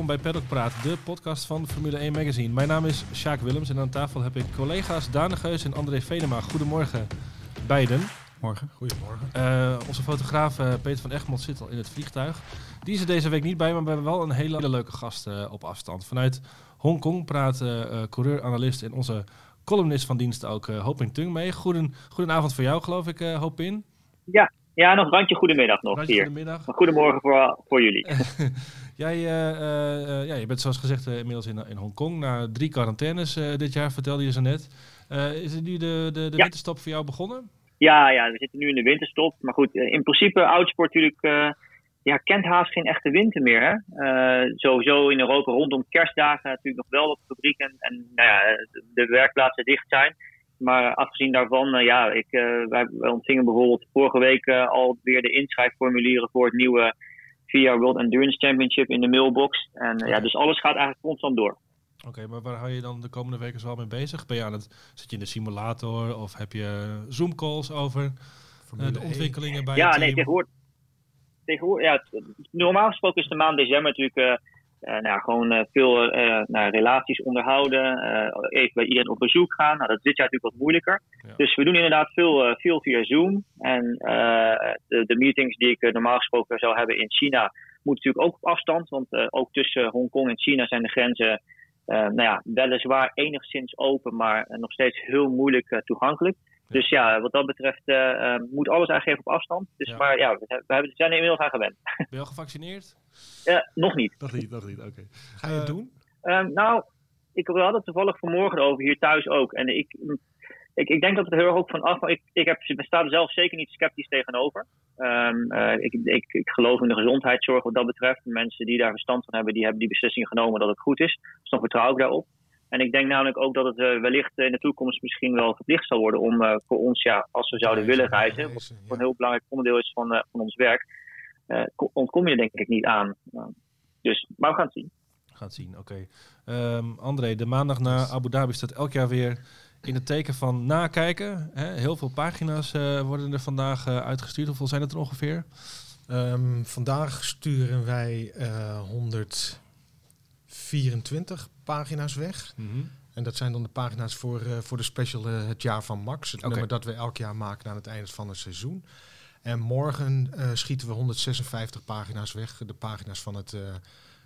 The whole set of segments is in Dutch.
welkom bij Paddock Praat, de podcast van Formule 1 Magazine. Mijn naam is Sjaak Willems en aan tafel heb ik collega's Daan de Geus en André Venema. Goedemorgen, beiden. Morgen. Goedemorgen. Eh, onze fotograaf eh, Peter van Egmond zit al in het vliegtuig. Die is er deze week niet bij, maar we hebben wel een hele, hele leuke gast eh, op afstand. Vanuit Hongkong praat eh coureur, analist en onze columnist van dienst ook, eh Hoping Tung mee. Goeden, goedenavond voor jou, geloof ik, eh Hopin. Ja, ja, nog randje goedemiddag nog Randje hier. Goedemiddag. Maar Goedemorgen voor, voor jullie. Jij eh, eh, eh, ja, je bent zoals gezegd inmiddels in, in Hongkong. Na drie quarantaines dit jaar, vertelde je zo net. Is het nu de, de, de Ja. winterstop voor jou begonnen? Ja, ja, we zitten nu in de winterstop. Maar goed, in principe autosport natuurlijk ja, kent haast geen echte winter meer. Hè? Eh, sowieso in Europa rondom kerstdagen natuurlijk nog wel op fabrieken en, en nou ja, de- werkplaatsen dicht zijn. Maar afgezien daarvan, ja, ik, wij, ontvingen bijvoorbeeld vorige week eh, alweer de inschrijfformulieren voor het nieuwe VIA World Endurance Championship in de mailbox. En eh, ja, dus alles gaat eigenlijk constant door. Oké, maar waar hou je dan de komende weken zoal mee bezig? Ben je aan het, zit je in de simulator of heb je Zoom calls over eh, de 1. ontwikkelingen bij Ja, het nee, team? tegenwoordig. tegenwoordig ja, normaal gesproken is de maand december natuurlijk eh, nou, ja, gewoon eh, veel eh, nou, relaties onderhouden. eh, even bij iedereen op bezoek gaan. Nou, dat is dit jaar natuurlijk wat moeilijker. Ja. Dus we doen inderdaad veel, eh, veel via Zoom. En eh, de, de meetings die ik eh, normaal gesproken zou hebben in China, moeten natuurlijk ook op afstand. Want eh, ook tussen Hongkong en China zijn de grenzen. eh, nou ja, weliswaar enigszins open, maar eh, nog steeds heel moeilijk eh, toegankelijk. Dus ja, wat dat betreft eh, eh, moet alles eigenlijk even op afstand. Dus, Ja. Maar ja, we, hebben, we zijn er inmiddels aan gewend. Ben je al gevaccineerd? Eh, nog niet. Nog niet, nog niet, oké. Ga je het doen? Ehm, nou, ik had het toevallig vanmorgen over hier thuis ook. En ik, ik, ik denk dat het er heel erg ook van af. Ik, ik heb, ik sta er zelf zeker niet sceptisch tegenover. Ehm, eh, ik, ik, ik geloof in de gezondheidszorg wat dat betreft. Mensen die daar verstand van hebben, die hebben die beslissing genomen dat het goed is. Dus dan vertrouw ik daarop. En ik denk namelijk ook dat het eh, wellicht in de toekomst misschien wel verplicht zal worden om eh, voor ons, ja, als we zouden willen reizen, wat ja. een heel belangrijk onderdeel is van, eh, van ons werk, eh, ko- ontkom je denk ik niet aan. Uh, dus, maar we gaan het zien. Gaat zien, oké. Ehm, André, de maandag na Abu Dhabi staat elk jaar weer in het teken van nakijken. Hè? Heel veel pagina's eh, worden er vandaag eh, uitgestuurd. Hoeveel zijn het er ongeveer? Ehm, vandaag sturen wij eh 124 pagina's weg. En dat zijn dan de pagina's voor, eh, voor de special eh, Het Jaar van Max. Het nummer dat we elk jaar maken aan het einde van het seizoen. En morgen eh, schieten we 156 pagina's weg. De pagina's van het,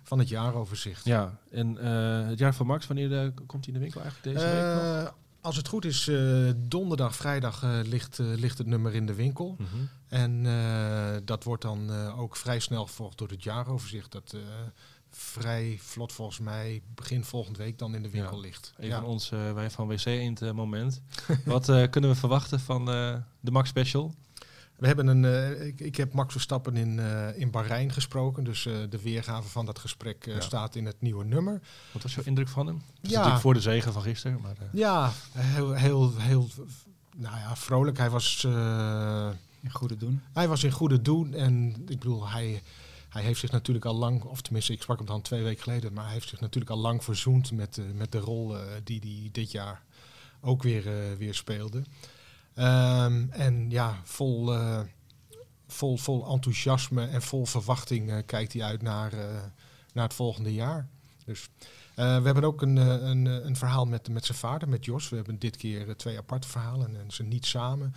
van het jaaroverzicht. Ja, en het jaar van Max, wanneer komt hij in de winkel eigenlijk deze week nog? Als het goed is, donderdag, vrijdag ligt, ligt het nummer in de winkel. Mhm. En dat wordt dan ook vrij snel gevolgd door het jaaroverzicht. Dat vrij vlot volgens mij begin volgende week dan in de winkel Ja. ligt. Een Ja. van ons, eh, wij van WC in het moment. Wat eh, kunnen we verwachten van eh, de Max Special? We hebben een, eh, ik, ik heb Max Verstappen in, eh, in Bahrein gesproken. Dus eh, de weergave van dat gesprek eh, Ja. staat in het nieuwe nummer. Wat was jouw indruk van hem? Dat Ja. natuurlijk voor de zegen van gisteren. Maar, eh, Ja, heel, heel, heel nou ja, vrolijk. Hij was, eh, In goede doen. hij was in goede doen. En ik bedoel, hij, hij heeft zich natuurlijk al lang, of tenminste, ik sprak hem dan twee weken geleden, maar hij heeft zich natuurlijk al lang verzoend met, eh, met de rol eh, die hij dit jaar ook weer, eh, weer speelde. Ehm, en ja, vol, vol, vol enthousiasme en vol verwachting kijkt hij uit naar, naar het volgende jaar. Dus we hebben ook een, een, een verhaal met, met zijn vader, met Jos. We hebben dit keer twee aparte verhalen en ze niet samen.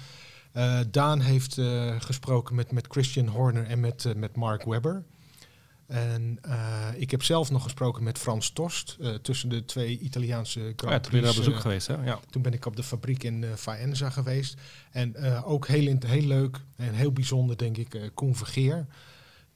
Eh, Daan heeft eh, gesproken met, met Christian Horner en met, eh, met Mark Webber. En ik heb zelf nog gesproken met Frans Torst tussen de twee Italiaanse Grand oh ja, toen ben daar op bezoek geweest, hè? Ja. toen ben ik op de fabriek in Faenza geweest. En ook heel, in- heel leuk en heel bijzonder, denk ik, Koen Vergeer.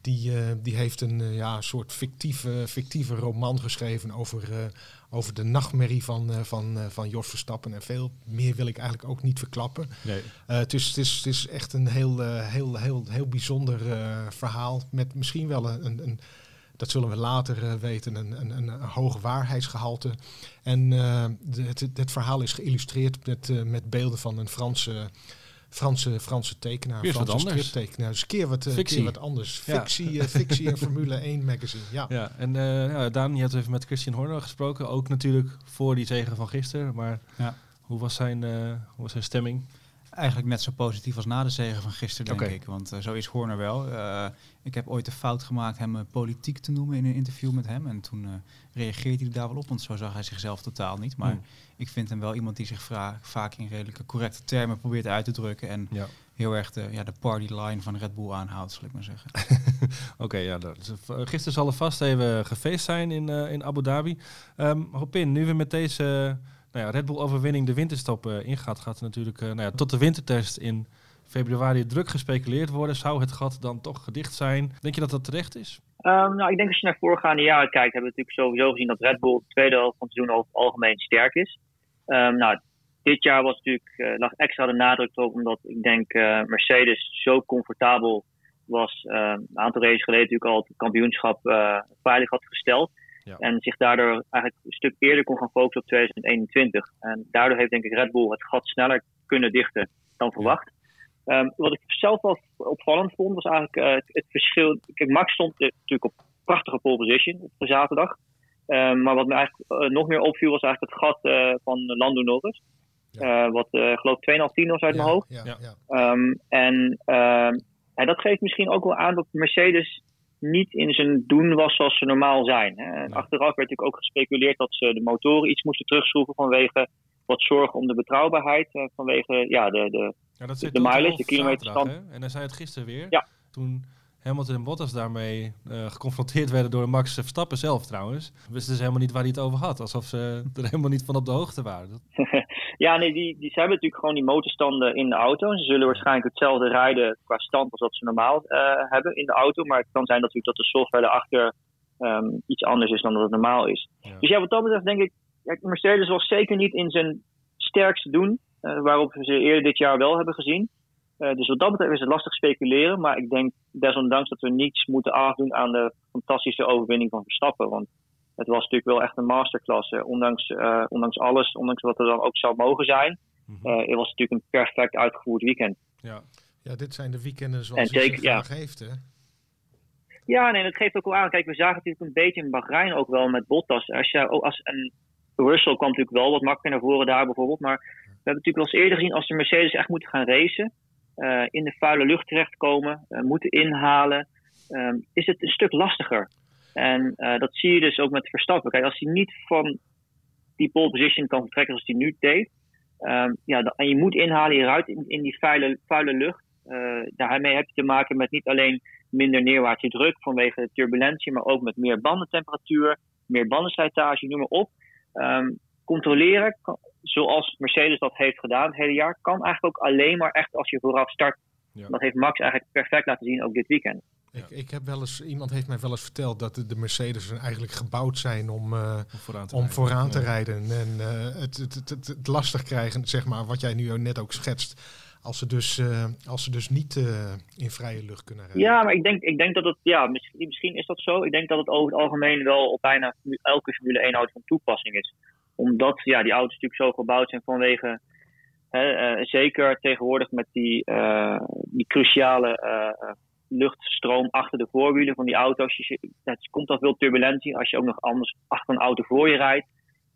Die, die heeft een ja, soort fictieve, fictieve roman geschreven over, over de nachtmerrie van, eh, van, eh, van Jos Verstappen. En veel meer wil ik eigenlijk ook niet verklappen. Nee. Eh, het, is, het, is, het is echt een heel, heel, heel, heel bijzonder verhaal. Met misschien wel een, een, een dat zullen we later weten, een, een, een, hoog waarheidsgehalte. En de, het, het verhaal is geïllustreerd met, met beelden van een Franse, Franse, Franse tekenaar. Wat Franse anders. striptekenaar. Dus een keer wat, eh, keer wat anders. Ja. Fictie, eh, fictie en Formule 1 magazine. Ja. Ja, en eh ja, Daan, je hebt even met Christian Horner gesproken. Ook natuurlijk voor die zegen van gisteren. Maar Ja. hoe, was zijn, eh, hoe was zijn stemming? Eigenlijk net zo positief als na de zegen van gisteren, denk ik. Want zo is Horner wel. ik heb ooit de fout gemaakt hem politiek te noemen in een interview met hem. En toen reageerde hij daar wel op, want zo zag hij zichzelf totaal niet. Maar hmm. ik vind hem wel iemand die zich vaak in redelijke correcte termen probeert uit te drukken. En ja heel erg de, ja, de party line van Red Bull aanhoudt, zal ik maar zeggen. Oké, ja, dat eh, gisteren zal er vast even gefeest zijn in, uh, in Abu Dhabi. Um, Hopin, nu we met deze nou ja, Red Bull overwinning de winterstop uh, ingaat, gaat er natuurlijk nou ja, tot de wintertest in februari druk gespeculeerd worden. Zou het gat dan toch gedicht zijn? Denk je dat dat terecht is? Um, nou, ik denk als je naar voorgaande jaren kijkt, hebben we natuurlijk sowieso gezien dat Red Bull de tweede helft van het seizoen over het algemeen sterk is. Um, nou, dit jaar was natuurlijk, uh, lag extra de nadruk erop, omdat ik denk Mercedes zo comfortabel was. Uh, een aantal races geleden natuurlijk al het kampioenschap veilig had gesteld. Ja. En zich daardoor eigenlijk een stuk eerder kon gaan focussen op 2021. En daardoor heeft denk ik Red Bull het gat sneller kunnen dichten dan verwacht. Um, wat ik zelf wel opvallend vond, was eigenlijk het, het, verschil. Kijk, Max stond natuurlijk op prachtige pole position op zaterdag. Um, maar wat me eigenlijk nog meer opviel was eigenlijk het gat van Lando Norris. Ja. Uh, wat uh, geloof 2,5 tien was uit mijn hoofd. Ja, um, en, uh, en dat geeft misschien ook wel aan dat Mercedes niet in zijn doen was zoals ze normaal zijn. Hè. En achteraf werd natuurlijk ook gespeculeerd dat ze de motoren iets moesten terugschroeven vanwege wat zorgen om de betrouwbaarheid. Eh, vanwege ja, de, de, ja, dat de, de mileage, de kilometerstand. En hij zei het gisteren weer. Ja. Toen Hamilton en Bottas daarmee uh, geconfronteerd werden door Max Verstappen zelf trouwens. Wisten ze helemaal niet waar hij het over had. Alsof ze er helemaal niet van op de hoogte waren. ja, nee, die, die, ze hebben natuurlijk gewoon die motorstanden in de auto. Ze zullen waarschijnlijk hetzelfde rijden qua stand als dat ze normaal uh, hebben in de auto. Maar het kan zijn natuurlijk dat de software erachter um, iets anders is dan dat het normaal is. Dus ja, wat dat betreft denk ik, ja, Mercedes was zeker niet in zijn sterkste doen. Uh, waarop we ze eerder dit jaar wel hebben gezien. Uh, dus wat dat betreft is het lastig speculeren. Maar ik denk desondanks dat we niets moeten afdoen aan de fantastische overwinning van Verstappen. Want het was natuurlijk wel echt een masterclass. Ondanks, uh, ondanks alles, ondanks wat er dan ook zou mogen zijn. Mm -hmm. het was natuurlijk een perfect uitgevoerd weekend. Ja, ja dit zijn de weekenden zoals je ze ja. geeft, hè? Ja, nee, dat geeft ook wel aan. Kijk, we zagen natuurlijk een beetje in Bahrein ook wel met Bottas. Als je, als een Russell kwam natuurlijk wel wat makkelijker naar voren daar bijvoorbeeld. Maar we hebben natuurlijk wel eens eerder gezien als de Mercedes echt moeten gaan racen. Uh, in de vuile lucht terechtkomen, uh, moeten inhalen, um, is het een stuk lastiger. En uh, dat zie je dus ook met Verstappen. Kijk, als hij niet van die pole position kan vertrekken zoals hij nu deed, um, ja, en je moet inhalen hieruit in, die vuile, vuile lucht. daarmee heb je te maken met niet alleen minder neerwaartse druk vanwege de turbulentie, maar ook met meer bandentemperatuur, meer bandenslijtage, noem maar op. Um, controleren zoals Mercedes dat heeft gedaan het hele jaar, kan eigenlijk ook alleen maar echt als je vooraf start. Ja. Dat heeft Max eigenlijk perfect laten zien ook dit weekend. Ik, ik heb wel eens, iemand heeft mij wel eens verteld dat de, de Mercedes eigenlijk gebouwd zijn om, uh, om vooraan te om rijden. Vooraan te rijden. En uh, het, het, het, het, het, lastig krijgen, zeg maar, wat jij nu net ook schetst. Als ze dus, uh, als ze dus niet in vrije lucht kunnen rijden. Ja, maar ik denk, ik denk dat het, ja, misschien, misschien is dat zo. Ik denk dat het over het algemeen wel op bijna elke Formule 1 auto van toepassing is omdat ja, die auto's natuurlijk zo gebouwd zijn vanwege. Hè, uh, zeker tegenwoordig met die, uh, die cruciale uh, luchtstroom achter de voorwielen van die auto's. Je, komt al veel turbulentie als je ook nog anders achter een auto voor je rijdt.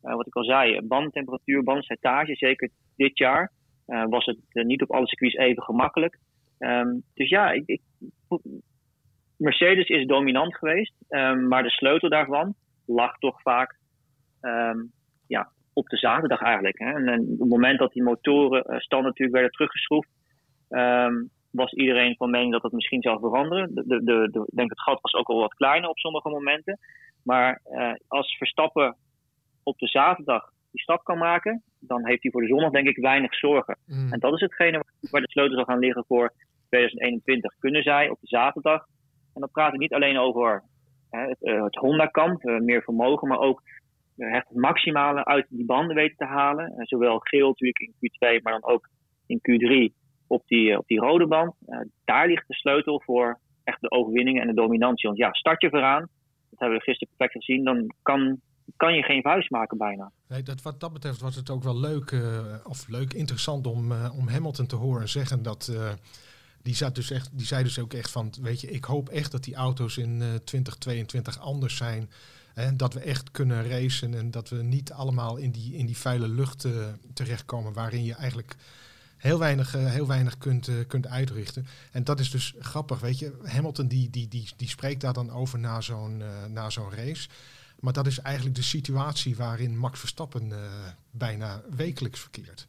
wat ik al zei, bandtemperatuur, bandslijtage, zeker dit jaar was het niet op alle circuits even gemakkelijk. Um, dus ja, ik, Mercedes is dominant geweest, um, maar de sleutel daarvan lag toch vaak um, ja, op de zaterdag eigenlijk. Hè. En, en, op het moment dat die motoren uh, stand natuurlijk werden teruggeschroefd, um, was iedereen van mening dat het misschien zou veranderen. De, de, de, de, denk het gat was ook al wat kleiner op sommige momenten. Maar uh, als Verstappen op de zaterdag die stap kan maken, dan heeft hij voor de zondag denk ik weinig zorgen. Mm. En dat is hetgene waar de sleutel zal gaan liggen voor 2021. Kunnen zij op de zaterdag, en dan praat ik niet alleen over hè, het, uh, het Honda-kamp, meer vermogen, maar ook echt het maximale uit die banden weten te halen. Uh, zowel geel natuurlijk in Q2, maar dan ook in Q3 op die, uh, op die rode band. Uh, daar ligt de sleutel voor echt de overwinningen en de dominantie. Want ja, start je vooraan, dat hebben we gisteren perfect gezien, dan kan, kan je geen vuist maken bijna. Nee, dat, wat dat betreft was het ook wel leuk, of leuk, interessant om, om Hamilton te horen zeggen dat die, zat dus echt, die zei dus ook echt van, weet je, ik hoop echt dat die auto's in uh, 2022 anders zijn en dat we echt kunnen racen en dat we niet allemaal in die, in die vuile lucht uh, terechtkomen waarin je eigenlijk heel weinig, heel weinig kunt, kunt uitrichten. En dat is dus grappig, weet je. Hamilton die, die, die, die spreekt daar dan over na zo'n na zo'n race. Maar dat is eigenlijk de situatie waarin Max Verstappen bijna wekelijks verkeert.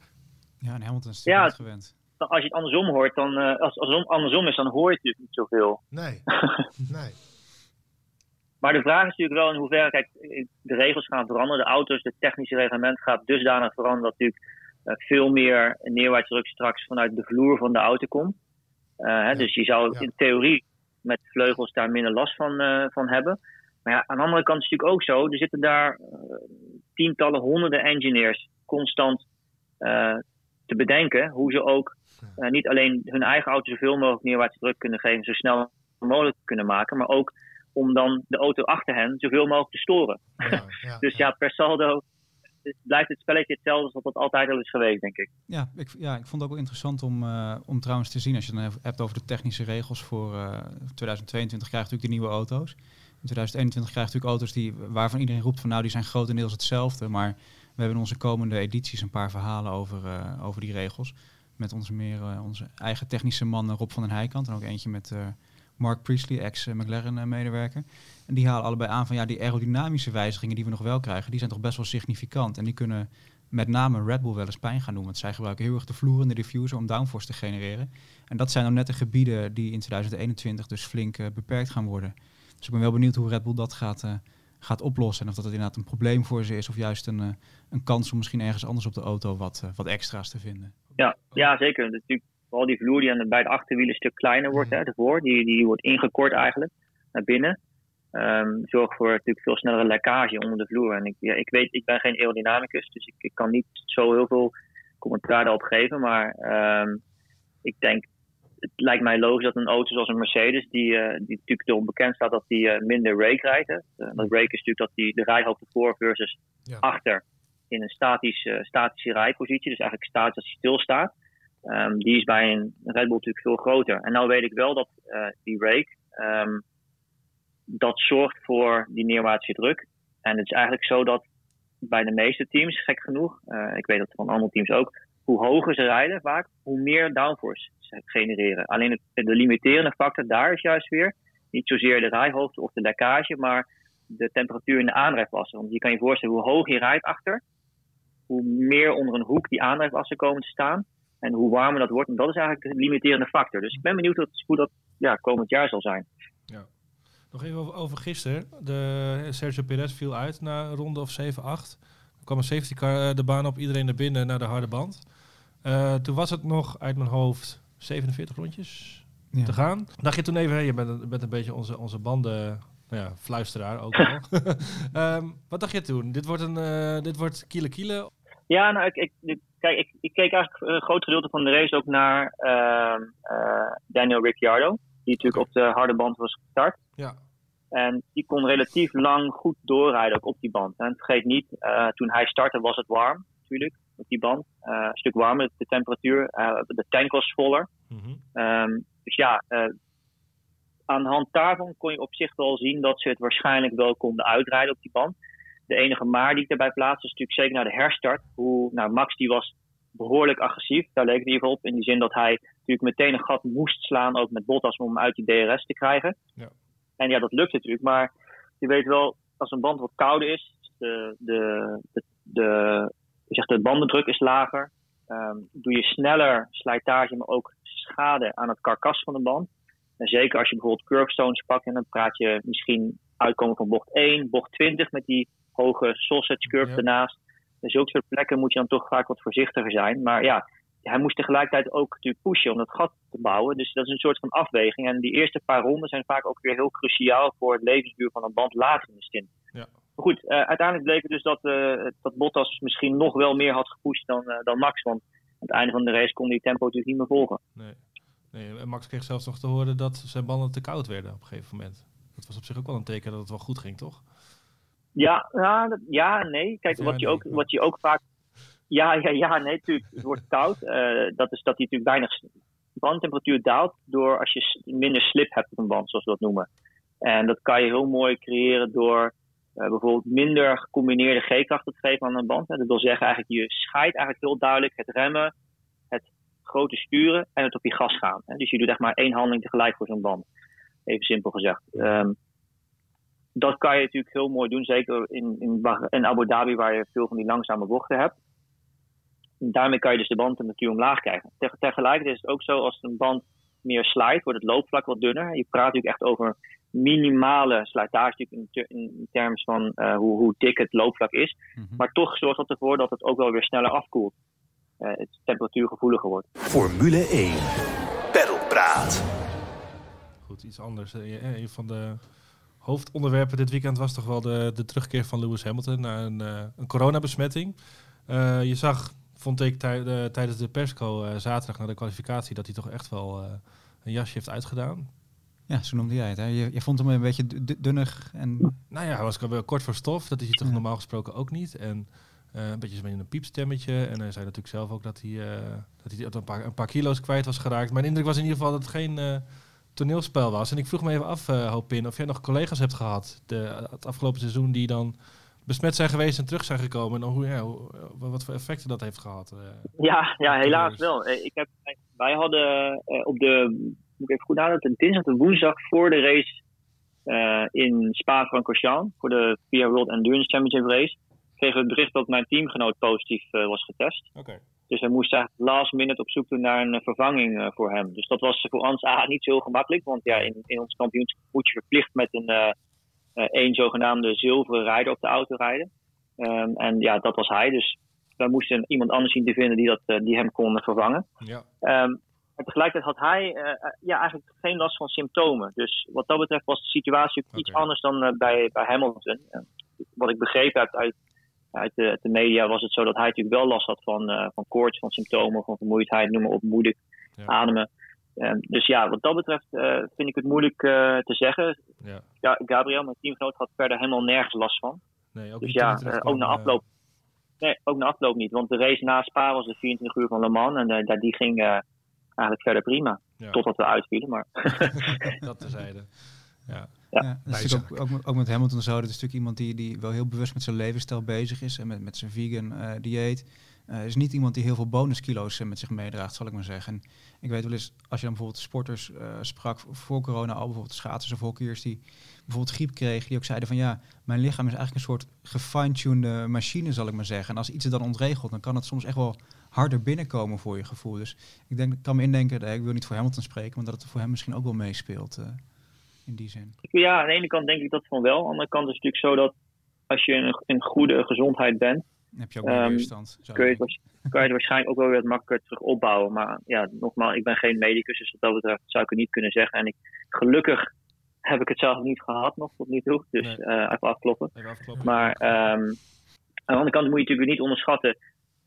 Ja, en Hamilton is ja, gewend. Als je het andersom hoort, dan, als, als het andersom is, dan hoor je het dus niet zoveel. Nee, nee. Maar de vraag is natuurlijk wel in hoeverre, kijk, de regels gaan veranderen. De auto's, het technische reglement gaat dusdanig veranderen dat natuurlijk uh, veel meer neerwaartsdruk straks vanuit de vloer van de auto komt. Uh, hè, dus je zou in theorie met vleugels daar minder last van, uh, van hebben. Maar ja, aan de andere kant is het natuurlijk ook zo, er zitten daar tientallen, honderden engineers constant te bedenken hoe ze ook niet alleen hun eigen auto zoveel mogelijk neerwaartse druk kunnen geven, zo snel mogelijk kunnen maken, maar ook om dan de auto achter hen zoveel mogelijk te storen. Ja, ja, dus ja, per saldo blijft het spelletje hetzelfde als wat het altijd al is geweest, denk ik. Ja, ik, ja, ik vond het ook wel interessant om, uh, om trouwens te zien, als je het dan hebt over de technische regels voor uh, eh, 2022, krijg je natuurlijk de nieuwe auto's. In 2021 krijg je natuurlijk auto's die, waarvan iedereen roept van nou, die zijn grotendeels hetzelfde, maar we hebben in onze komende edities een paar verhalen over, uh, over die regels. Met onze, meer, onze eigen technische man Rob van den Heijkant en ook eentje met Mark Priestley, ex-McLaren-medewerker. En die halen allebei aan van ja, die aerodynamische wijzigingen die we nog wel krijgen, die zijn toch best wel significant. En die kunnen met name Red Bull wel eens pijn gaan doen. Want zij gebruiken heel erg de vloer in de diffuser om downforce te genereren. En dat zijn dan net de gebieden die in 2021 dus flink uh, beperkt gaan worden. Dus ik ben wel benieuwd hoe Red Bull dat gaat, uh, gaat oplossen. En of dat het inderdaad een probleem voor ze is of juist een, een kans om misschien ergens anders op de auto wat, wat extra's te vinden. Ja, ja zeker. Natuurlijk Vooral die vloer die aan bij de achterwielen een stuk kleiner wordt, hè, ervoor. Die, die wordt ingekort eigenlijk naar binnen. Um, zorgt voor natuurlijk veel snellere lekkage onder de vloer. En ik, ja, ik weet, ik ben geen aerodynamicus, dus ik, ik kan niet zo heel veel commentaar daarop geven. Maar um, ik denk, het lijkt mij logisch dat een auto zoals een Mercedes, die, uh, die natuurlijk erom bekend staat dat die uh, minder rake rijdt. Hè. Uh, dat rake is natuurlijk dat die de rijhoogte voor versus ja. achter in een statisch, statische rijpositie. Dus eigenlijk statisch als hij stilstaat. Um, die is bij een Red Bull natuurlijk veel groter. En nou weet ik wel dat uh, die rake, um, dat zorgt voor die neerwaartse druk. En het is eigenlijk zo dat bij de meeste teams, gek genoeg, uh, ik weet dat van andere teams ook, hoe hoger ze rijden vaak, hoe meer downforce ze genereren. Alleen het, de limiterende factor daar is juist weer niet zozeer de rijhoogte of de lekkage, maar de temperatuur in de aandrijfwassen. Want je kan je voorstellen hoe hoog je rijdt achter, hoe meer onder een hoek die aandrijfwassen komen te staan. En hoe warmer dat wordt, en dat is eigenlijk de limiterende factor. Dus ik ben benieuwd hoe dat ja, komend jaar zal zijn. Ja. Nog even over, over gisteren. De Sergio Perez viel uit na een ronde of 7-8. Er kwam een safety car eh, de baan op, iedereen naar binnen naar de harde band. Uh, toen was het nog uit mijn hoofd 47 rondjes ja. te gaan. Dacht je toen even, je bent, bent een beetje onze, onze banden nou ja, fluisteraar ook wel. um, wat dacht je toen? Dit wordt een uh, dit wordt kiele kiele ja, nou, ik, ik, kijk, ik, ik, keek eigenlijk een groot gedeelte van de race ook naar uh, uh, Daniel Ricciardo. Die natuurlijk op de harde band was gestart. Ja. En die kon relatief lang goed doorrijden ook op die band. En vergeet niet, uh, toen hij startte was het warm natuurlijk op die band. een stuk warmer, de temperatuur. de tank was voller. Mm -hmm. um, dus ja, aan de hand daarvan kon je op zich wel zien dat ze het waarschijnlijk wel konden uitrijden op die band. De enige maar die ik erbij plaats is natuurlijk zeker naar de herstart. Hoe, nou, Max die was behoorlijk agressief. Daar leek het in ieder geval op. In die zin dat hij natuurlijk meteen een gat moest slaan, ook met Bottas, om hem uit die DRS te krijgen. Ja. En ja, dat lukt natuurlijk. Maar je weet wel, als een band wat kouder is, de, de, de, de, bandendruk is lager. Um, doe je sneller slijtage, maar ook schade aan het karkas van de band. En zeker als je bijvoorbeeld curbstones pakt, en dan praat je misschien uitkomen van bocht 1, bocht 20 met die hoge sausage curve ja. ernaast. En zulke soort plekken moet je dan toch vaak wat voorzichtiger zijn. Maar ja, hij moest tegelijkertijd ook natuurlijk pushen om dat gat te bouwen. Dus dat is een soort van afweging. En die eerste paar ronden zijn vaak ook weer heel cruciaal voor het levensduur van een band later in de stint. Ja. Maar goed, uh, uiteindelijk bleek het dus dat, uh, dat Bottas misschien nog wel meer had gepusht dan, uh, dan Max. Want aan het einde van de race kon die tempo natuurlijk niet meer volgen. Nee. nee. En Max kreeg zelfs nog te horen dat zijn banden te koud werden op een gegeven moment. Dat was op zich ook wel een teken dat het wel goed ging, toch? Ja, ja, ja nee. Kijk, wat je, ook, wat je ook vaak. Ja, ja, ja, nee, natuurlijk. Het wordt koud. Uh, dat is dat die natuurlijk weinig bandtemperatuur daalt. door als je minder slip hebt op een band, zoals we dat noemen. En dat kan je heel mooi creëren door uh, bijvoorbeeld minder gecombineerde G-krachten te geven aan een band. Dat wil zeggen, eigenlijk, je scheidt eigenlijk heel duidelijk het remmen, het grote sturen en het op je gas gaan. Dus je doet echt maar één handeling tegelijk voor zo'n band. Even simpel gezegd. Um, dat kan je natuurlijk heel mooi doen, zeker in, in, in, Abu Dhabi, waar je veel van die langzame bochten hebt. En daarmee kan je dus de bandtemperatuur omlaag krijgen. tegelijkertijd is het ook zo, als een band meer slijt, wordt het loopvlak wat dunner. Je praat natuurlijk echt over minimale slijtage in, in termen van uh, hoe, hoe, dik het loopvlak is. Mm -hmm. Maar toch zorgt dat ervoor dat het ook wel weer sneller afkoelt. Uh, het temperatuurgevoeliger wordt. Formule 1. Pedalpraat. Goed, iets anders. Uh, een van de hoofdonderwerpen dit weekend was toch wel de, de terugkeer van Lewis Hamilton naar een, uh, een coronabesmetting. Uh, je zag, vond ik tij, de, tijdens de persco zaterdag na de kwalificatie, dat hij toch echt wel een jasje heeft uitgedaan. Ja, zo noemde jij het. Hè? Je, je vond hem een beetje dunnig. En... Nou ja, hij was wel kort voor stof. Dat is hij toch ja. normaal gesproken ook niet. En een beetje met een piepstemmetje. En hij zei natuurlijk zelf ook dat hij, dat hij een, paar, een paar kilo's kwijt was geraakt. Mijn indruk was in ieder geval dat het geen toneelspel was. En ik vroeg me even af, uh, Hopin, of jij nog collega's hebt gehad de, het afgelopen seizoen die dan besmet zijn geweest en terug zijn gekomen. En hoe, ja, hoe, wat voor effecten dat heeft gehad. Uh, ja, ja, helaas wel. Ik heb, wij hadden uh, op de, moet ik even goed nadenken, dinsdag en woensdag voor de race in Spa-Francorchamps, voor de FIA World Endurance Championship race, kregen we het bericht dat mijn teamgenoot positief was getest. Okay. Dus we moesten eigenlijk last minute op zoek doen naar een vervanging uh, voor hem. Dus dat was voor ons A, niet zo heel gemakkelijk. Want ja, in, in ons kampioenschap moet je verplicht met een uh, één zogenaamde zilveren rijder op de auto rijden. Um, en ja, dat was hij. Dus we moesten iemand anders zien te vinden die, dat, die hem kon vervangen. Ja. Um, en tegelijkertijd had hij ja, eigenlijk geen last van symptomen. Dus wat dat betreft was de situatie okay. iets anders dan bij, bij Hamilton. wat ik begrepen heb uit uit de, uit de, media was het zo dat hij natuurlijk wel last had van, uh, van koorts, van symptomen, van vermoeidheid, noem maar op, moeilijk ja. ademen. Um, dus ja, wat dat betreft uh, vind ik het moeilijk uh, te zeggen. Ja. ja. Gabriel, mijn teamgenoot, had verder helemaal nergens last van. Nee, ook dus ja, ook na afloop. Nee, ook na afloop niet. Want de race na Spa was de 24 uur van Le Mans. En uh, die ging eigenlijk verder prima. Ja. Totdat we uitvielen. Maar dat terzijde. Ja. Ja. Ja, dat is ook, ook, ook, met Hamilton zo. Dat is natuurlijk iemand die, die wel heel bewust met zijn levensstijl bezig is. En met, met zijn vegan uh, dieet. Uh, is niet iemand die heel veel bonuskilo's uh, met zich meedraagt, zal ik maar zeggen. En ik weet wel eens, als je dan bijvoorbeeld sporters sprak voor corona al, bijvoorbeeld schaatsers of hockeyers die bijvoorbeeld griep kregen, die ook zeiden van ja, mijn lichaam is eigenlijk een soort gefine-tuned machine, zal ik maar zeggen. En als iets er dan ontregelt, dan kan het soms echt wel harder binnenkomen voor je gevoel. Dus ik denk, ik kan me indenken, ik wil niet voor Hamilton spreken, maar dat het voor hem misschien ook wel meespeelt in die zin? Ja, aan de ene kant denk ik dat van wel. Aan de andere kant is het natuurlijk zo dat als je in, in goede gezondheid bent, Dan heb je ook um, weerstand. Kun je, het, kan je het waarschijnlijk ook wel weer wat makkelijker terug opbouwen. Maar ja, nogmaals, ik ben geen medicus, dus wat dat betreft zou ik het niet kunnen zeggen. En ik, gelukkig heb ik het zelf niet gehad nog tot nu toe. Dus Nee. eh, even afkloppen. Even afkloppen. Maar ehm, aan de andere kant moet je natuurlijk niet onderschatten.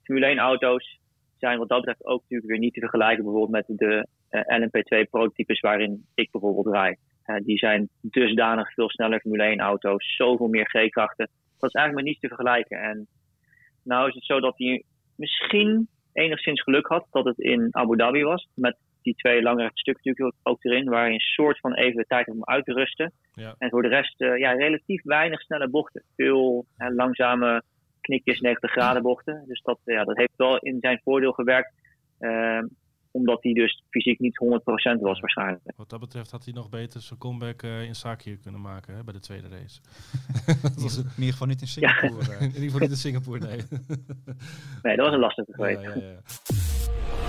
Formule 1 auto's zijn wat dat betreft ook natuurlijk weer niet te vergelijken bijvoorbeeld met de eh, LMP2 prototypes waarin ik bijvoorbeeld rijd. Die zijn dusdanig veel sneller Formule 1 auto's, zoveel meer G-krachten. Dat is eigenlijk met niets te vergelijken. En nou is het zo dat hij misschien enigszins geluk had dat het in Abu Dhabi was. Met die twee lange stukken natuurlijk ook erin, waar je een soort van even de tijd hebt om uit te rusten. Ja. En voor de rest eh, ja, relatief weinig snelle bochten. Veel langzame knikjes, 90 graden bochten. Dus dat, ja, dat heeft wel in zijn voordeel gewerkt. eh, omdat hij dus fysiek niet 100% was waarschijnlijk. Wat dat betreft had hij nog beter zijn comeback eh, in Sakir kunnen maken hè, bij de tweede race. In ieder- in ieder geval niet in Singapore. eh. in ieder geval niet in Singapore, nee. Nee, dat was een lastige ja, geweest. ja, ja.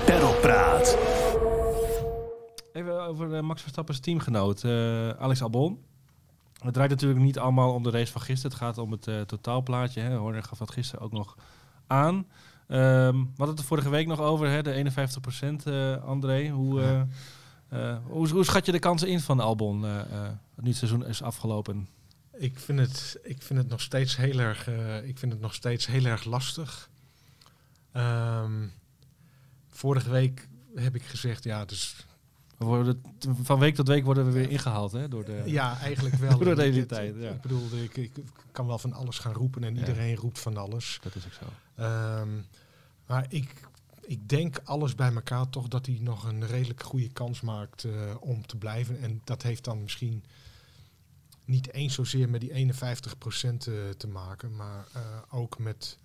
Pedalpraat. Even over eh, Max Verstappen's teamgenoot, eh, Alex Albon. Het draait natuurlijk niet allemaal om de race van gisteren. Het gaat om het eh, totaalplaatje. Hè. Horner gaf dat gisteren ook nog aan. Ehm we hadden het er vorige week nog over, hè, de 51% eh André. Hoe, eh, eh, hoe, hoe schat je de kansen in van Albon nu het seizoen is afgelopen? Ik vind het, ik vind het nog steeds heel erg, ik vind het nog steeds heel erg lastig. Ehm, vorige week heb ik gezegd, ja, dus We worden, van week tot week worden we weer ingehaald hè, door de... ja, eigenlijk wel. Door de realiteit, ik, ja. ik bedoel, ik, ik kan wel van alles gaan roepen en Ja. iedereen roept van alles. Dat is ook zo. Ehm, maar ik, ik denk alles bij elkaar toch dat hij nog een redelijk goede kans maakt eh, om te blijven. En dat heeft dan misschien niet eens zozeer met die 51% eh, te maken, maar eh, ook met,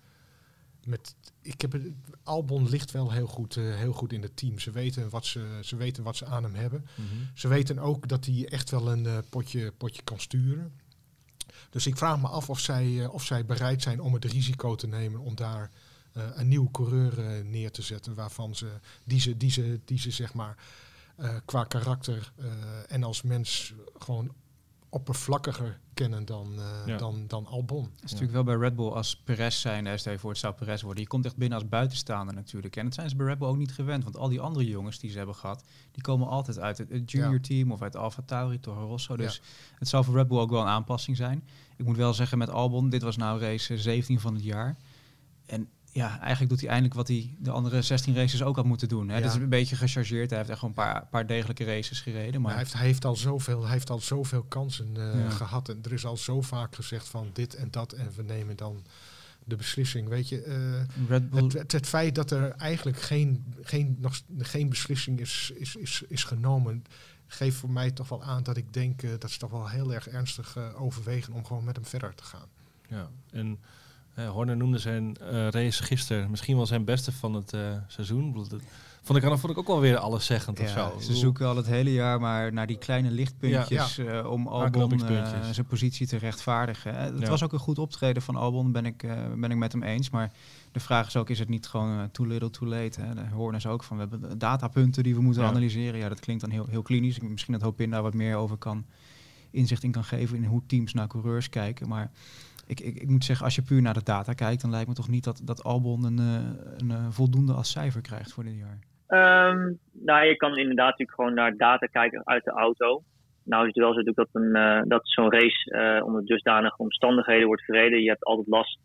met, ik heb het, Albon ligt wel heel goed, heel goed in het team. Ze weten wat ze, ze, weten wat ze aan hem hebben. Mhm. Ze weten ook dat hij echt wel een potje, potje kan sturen. Dus ik vraag me af of zij, of zij bereid zijn om het risico te nemen om daar een nieuwe coureur neer te zetten. Waarvan ze, die, ze, die, ze, die ze zeg maar qua karakter en als mens gewoon oppervlakkiger kennen dan, uh, dan, dan Albon. Het is natuurlijk wel bij Red Bull als Perez zijn, stel je voor het zou Perez worden. Je komt echt binnen als buitenstaander natuurlijk. En dat zijn ze bij Red Bull ook niet gewend. Want al die andere jongens die ze hebben gehad, die komen altijd uit het, junior team of uit Alfa Tauri, Toro Rosso. Dus het zou voor Red Bull ook wel een aanpassing zijn. Ik moet wel zeggen met Albon, dit was nou race 17 van het jaar. En ja, eigenlijk doet hij eindelijk wat hij de andere 16 races ook had moeten doen. Hè. Ja. Dat is een beetje gechargeerd. Hij heeft echt gewoon een paar, paar degelijke races gereden. Maar hij, heeft, hij, heeft al zoveel, hij heeft al zoveel kansen uh, gehad. En er is al zo vaak gezegd van dit en dat. En we nemen dan de beslissing. Weet je, uh, Red Bull. Het, het, feit dat er eigenlijk geen, geen, nog, geen beslissing is, is, is, is genomen, geeft voor mij toch wel aan dat ik denk uh, dat ze toch wel heel erg ernstig overwegen om gewoon met hem verder te gaan. Ja, en uh, Horner noemde zijn uh, race gisteren misschien wel zijn beste van het uh, seizoen. Vond ik, vond ik ook wel weer alles zeggend of zo. Ze zoeken al het hele jaar maar naar die kleine lichtpuntjes ja, om Albon zijn positie te rechtvaardigen. Het was ook een goed optreden van Albon, ben ik, ben ik met hem eens. Maar de vraag is ook, is het niet gewoon too little too late? Hè? De Horner is ook van, we hebben datapunten die we moeten analyseren. Ja, dat klinkt dan heel, heel klinisch. Misschien dat Hopin daar wat meer over kan inzicht in kan geven in hoe teams naar coureurs kijken. Maar ik, ik, ik, moet zeggen, als je puur naar de data kijkt, dan lijkt me toch niet dat, dat Albon een, eh, een, eh, voldoende als cijfer krijgt voor dit jaar. Um, nou, je kan inderdaad natuurlijk gewoon naar data kijken uit de auto. Nou is het wel zo dat, een, uh, dat zo'n race uh, onder dusdanige omstandigheden wordt gereden. Je hebt altijd last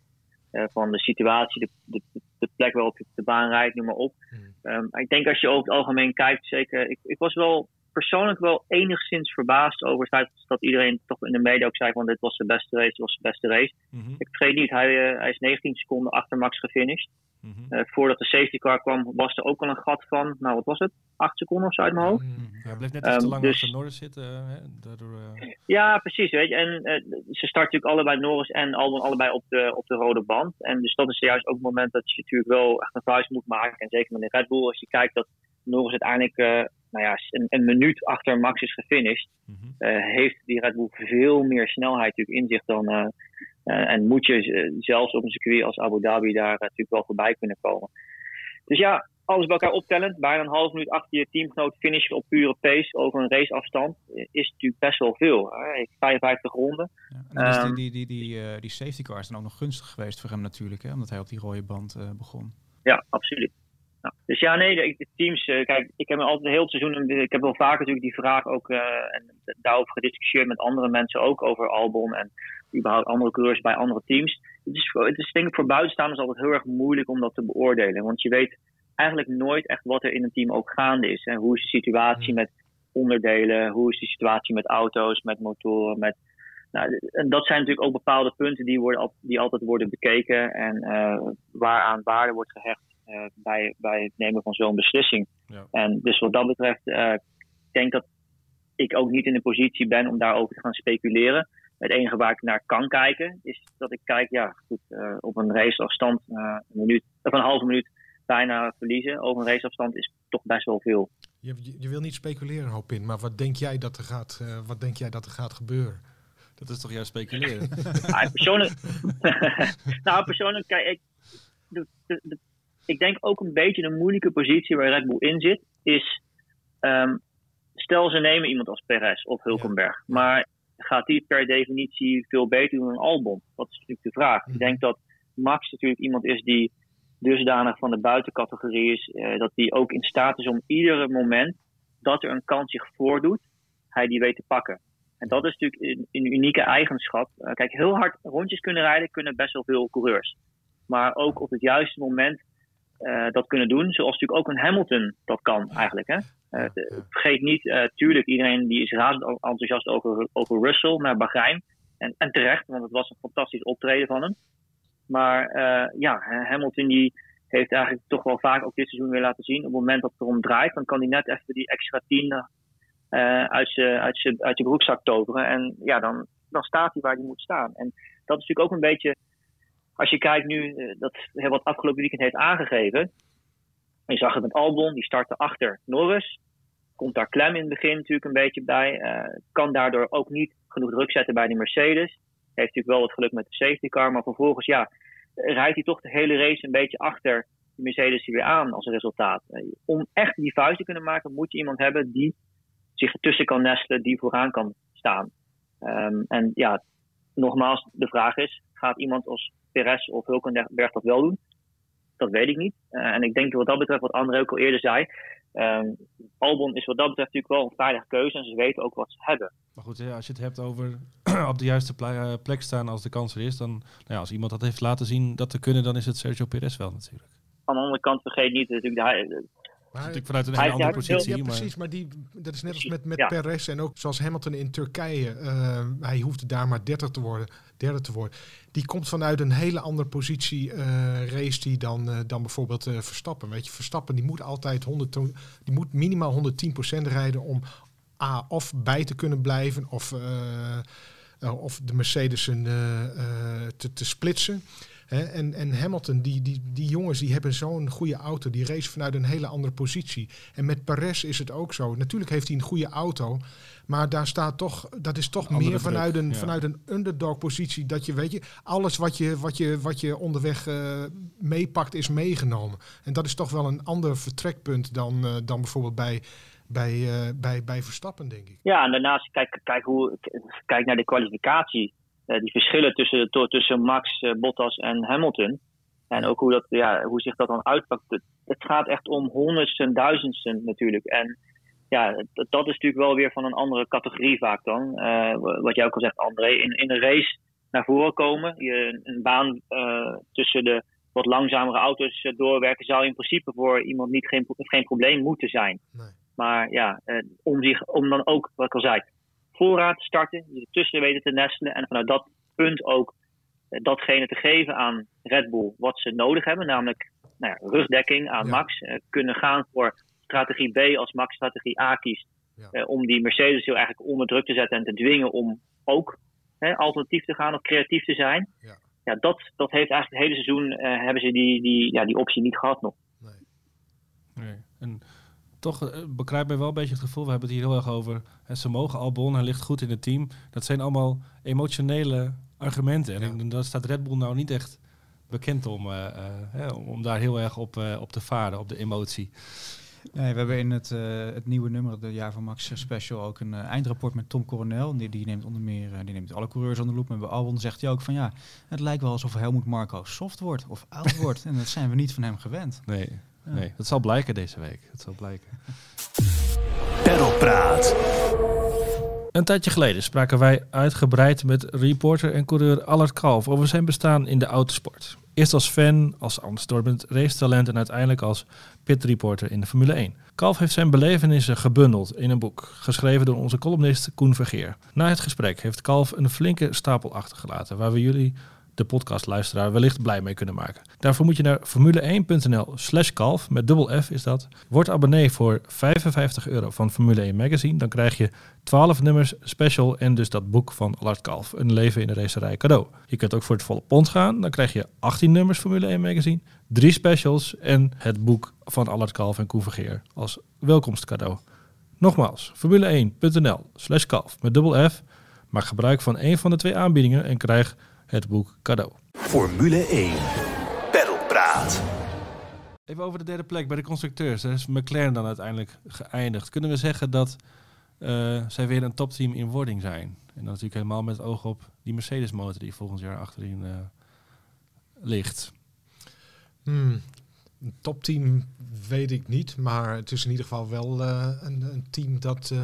uh, van de situatie, de, de, de, plek waarop je de baan rijdt, noem maar op. Um, ik denk als je over het algemeen kijkt, zeker, ik, ik was wel persoonlijk wel enigszins verbaasd over het feit dat iedereen toch in de media ook zei van dit was de beste race, dit was de beste race. Mhm. Ik vergeet niet, hij, uh, hij is 19 seconden achter Max gefinished. Mm voordat de safety car kwam was er ook al een gat van, nou wat was het, 8 seconden of zo uit mijn hoofd. Mm Ja, bleef net um, te lang dus, achter Norris zitten. Hè? Daardoor, uh... Ja, precies. Weet je. En ze starten natuurlijk allebei Norris en Albon allebei op de, op de rode band. En dus dat is juist ook het moment dat je natuurlijk wel echt een vuist moet maken. En zeker met de Red Bull, als je kijkt dat Norris uiteindelijk nou ja, een, een, minuut achter Max is gefinished, mm heeft die Red Bull veel meer snelheid natuurlijk in zich dan. Uh, en moet je zelfs op een circuit als Abu Dhabi daar natuurlijk wel voorbij kunnen komen. Dus ja, alles bij elkaar optellend, bijna een half minuut achter je teamgenoot finishen op pure pace over een raceafstand, is natuurlijk best wel veel. Hè? 55 ronden. Ja, en die, die, die, die, die safety car is dan ook nog gunstig geweest voor hem natuurlijk, hè? omdat hij op die rode band begon. Ja, absoluut. Dus ja, nee, de, teams. Uh, kijk, ik heb me altijd heel het seizoen. Ik heb wel vaker natuurlijk die vraag ook. Uh, en daarover gediscussieerd met andere mensen ook over Albon. En überhaupt andere coureurs bij andere teams. Het is, het is denk ik voor buitenstaanders altijd heel erg moeilijk om dat te beoordelen. Want je weet eigenlijk nooit echt wat er in een team ook gaande is. En hoe is de situatie met onderdelen? Hoe is de situatie met auto's, met motoren? Met, nou, en dat zijn natuurlijk ook bepaalde punten die, worden, die altijd worden bekeken. En uh, waaraan waarde wordt gehecht eh, bij, bij het nemen van zo'n beslissing. Ja. En dus wat dat betreft, uh, ik denk dat ik ook niet in de positie ben om daarover te gaan speculeren. Het enige waar ik naar kan kijken, is dat ik kijk, ja, goed, uh, op een raceafstand, een minuut, of een halve minuut bijna verliezen over een raceafstand is toch best wel veel. Je, je wil niet speculeren, hoop in, maar wat denk jij dat er gaat, wat denk jij dat er gaat gebeuren? Dat is toch juist speculeren? ja, persoonlijk, nou, persoonlijk, kijk, ik, de, de, de ik denk ook een beetje een moeilijke positie waar Red Bull in zit, is um, stel ze nemen iemand als Perez of Hulkenberg, maar gaat die per definitie veel beter doen dan Albon? Dat is natuurlijk de vraag. Ik denk dat Max natuurlijk iemand is die dusdanig van de buitencategorie is, uh, dat hij ook in staat is om iedere moment dat er een kans zich voordoet, hij die weet te pakken. En dat is natuurlijk een, een unieke eigenschap. Uh, kijk, heel hard rondjes kunnen rijden kunnen best wel veel coureurs. Maar ook op het juiste moment uh, dat kunnen doen. Zoals natuurlijk ook een Hamilton dat kan eigenlijk. Hè? Uh, vergeet niet, uh, tuurlijk, iedereen die is razend enthousiast over, over Russell naar Bahrein. En, en terecht, want het was een fantastisch optreden van hem. Maar ja, Hamilton die heeft eigenlijk toch wel vaak ook dit seizoen weer laten zien. Op het moment dat het erom draait, dan kan hij net even die extra tien uit zijn uit uit broekzak toveren. En ja, dan, dan staat hij waar hij moet staan. En dat is natuurlijk ook een beetje als je kijkt nu, dat wat afgelopen weekend heeft aangegeven. Je zag het met Albon, die startte achter Norris. Komt daar klem in het begin natuurlijk een beetje bij. kan daardoor ook niet genoeg druk zetten bij die Mercedes. Heeft natuurlijk wel wat geluk met de safety car, maar vervolgens ja, rijdt hij toch de hele race een beetje achter de Mercedes weer aan als resultaat. Om echt die vuist te kunnen maken, moet je iemand hebben die zich ertussen kan nestelen, die vooraan kan staan. Um, en ja, nogmaals, de vraag is: gaat iemand als Perez of Hulkenberg dat wel doen? Dat weet ik niet. Uh, en ik denk wat dat betreft, wat André ook al eerder zei, um, Albon is wat dat betreft natuurlijk wel een veilige keuze en ze weten ook wat ze hebben. Maar goed, als je het hebt over op de juiste eh, plek staan als de kans er is, dan nou ja, als iemand dat heeft laten zien dat te kunnen, dan is het Sergio Perez wel natuurlijk. Aan de andere kant vergeet niet natuurlijk natuurlijk vanuit een hele andere positie. Ja, precies, maar die, dat is net als met, met ja. Perez en ook zoals Hamilton in Turkije. Uh, hij hoefde daar maar derde te worden. Derde te worden. Die komt vanuit een hele andere positie uh, race die dan, uh, dan bijvoorbeeld Verstappen. Weet je, Verstappen die moet altijd 100, die moet minimaal 110% rijden om A, of bij te kunnen blijven of, of de Mercedes te, te splitsen en, en Hamilton, die, die, die jongens die hebben zo'n goede auto. Die race vanuit een hele andere positie. En met Perez is het ook zo. Natuurlijk heeft hij een goede auto. Maar daar staat toch, dat is toch meer vanuit een, vanuit een underdog positie. Dat je, weet je, alles wat je, wat je, wat je onderweg uh, meepakt is meegenomen. En dat is toch wel een ander vertrekpunt dan, uh, dan bijvoorbeeld bij, bij, uh, bij, bij Verstappen, denk ik. Ja, en daarnaast kijk, kijk, hoe, kijk naar de kwalificatie. Eh, die verschillen tussen, tussen Max, eh, Bottas en Hamilton. En ook hoe, dat, ja, hoe zich dat dan uitpakt. Het, gaat echt om honderdsten, duizendsten natuurlijk. En ja, dat, dat, is natuurlijk wel weer van een andere categorie vaak dan. Uh, wat jij ook al zegt, André. In, in een race naar voren komen. Je, een baan uh, tussen de wat langzamere auto's doorwerken zou in principe voor iemand niet geen, geen probleem moeten zijn. Nee. Maar ja, om, zich, om dan ook, wat ik al zei, voorraad te starten, je ertussen weten te nestelen en vanuit dat punt ook eh, datgene te geven aan Red Bull wat ze nodig hebben, namelijk nou ja, rugdekking aan Max, uh, kunnen gaan voor strategie B als Max strategie A kiest, ja. uh, om die Mercedes heel eigenlijk onder druk te zetten en te dwingen om ook hè, alternatief te gaan of creatief te zijn. Ja, ja dat, dat heeft eigenlijk het hele seizoen hebben ze die, die, ja, die optie niet gehad nog. Nee. nee. En toch uh, begrijp mij wel een beetje het gevoel, we hebben het hier heel erg over. Hè, ze mogen Albon, hij ligt goed in het team. Dat zijn allemaal emotionele argumenten. En, ja. daar staat Red Bull nou niet echt bekend om, uh, uh, om daar heel erg op, op te varen, op de emotie. Nee, we hebben in het, het nieuwe nummer, de Jaar van Max special, ook een eindrapport met Tom Coronel. Die, die neemt onder meer die neemt alle coureurs onder de loep. En bij Albon zegt hij ook van ja, het lijkt wel alsof Helmoet Marco soft wordt of oud wordt. en dat zijn we niet van hem gewend. Nee, Nee, dat zal blijken deze week. Dat zal blijken. Perlpraat. Een tijdje geleden spraken wij uitgebreid met reporter en coureur Allard Kalf over zijn bestaan in de autosport. Eerst als fan, als race racetalent en uiteindelijk als pitreporter in de Formule 1. Kalf heeft zijn belevenissen gebundeld in een boek, geschreven door onze columnist Koen Vergeer. Na het gesprek heeft Kalf een flinke stapel achtergelaten, waar we jullie de podcastluisteraar wellicht blij mee kunnen maken. Daarvoor moet je naar formule1.nl slash kalf, met dubbel F is dat. Word abonnee voor 55 euro van Formule 1 Magazine. Dan krijg je 12 nummers special en dus dat boek van Allard Kalf, Een leven in de racerij cadeau. Je kunt ook voor het volle pond gaan. Dan krijg je 18 nummers Formule 1 Magazine, drie specials en het boek van Allard Kalf en Koen Vergeer als welkomstcadeau. Nogmaals, formule1.nl slash kalf met dubbel F. Maak gebruik van een van de twee aanbiedingen en krijg het boek cadeau. Formule 1. Pedalpraat. Even over de derde plek bij de constructeurs. Daar is McLaren dan uiteindelijk geëindigd. Kunnen we zeggen dat uh, zij weer een topteam in wording zijn? En dan natuurlijk helemaal met het oog op die Mercedes-motor die volgend jaar achterin uh, ligt. Hmm. Een topteam weet ik niet, maar het is in ieder geval wel uh, een, een, team dat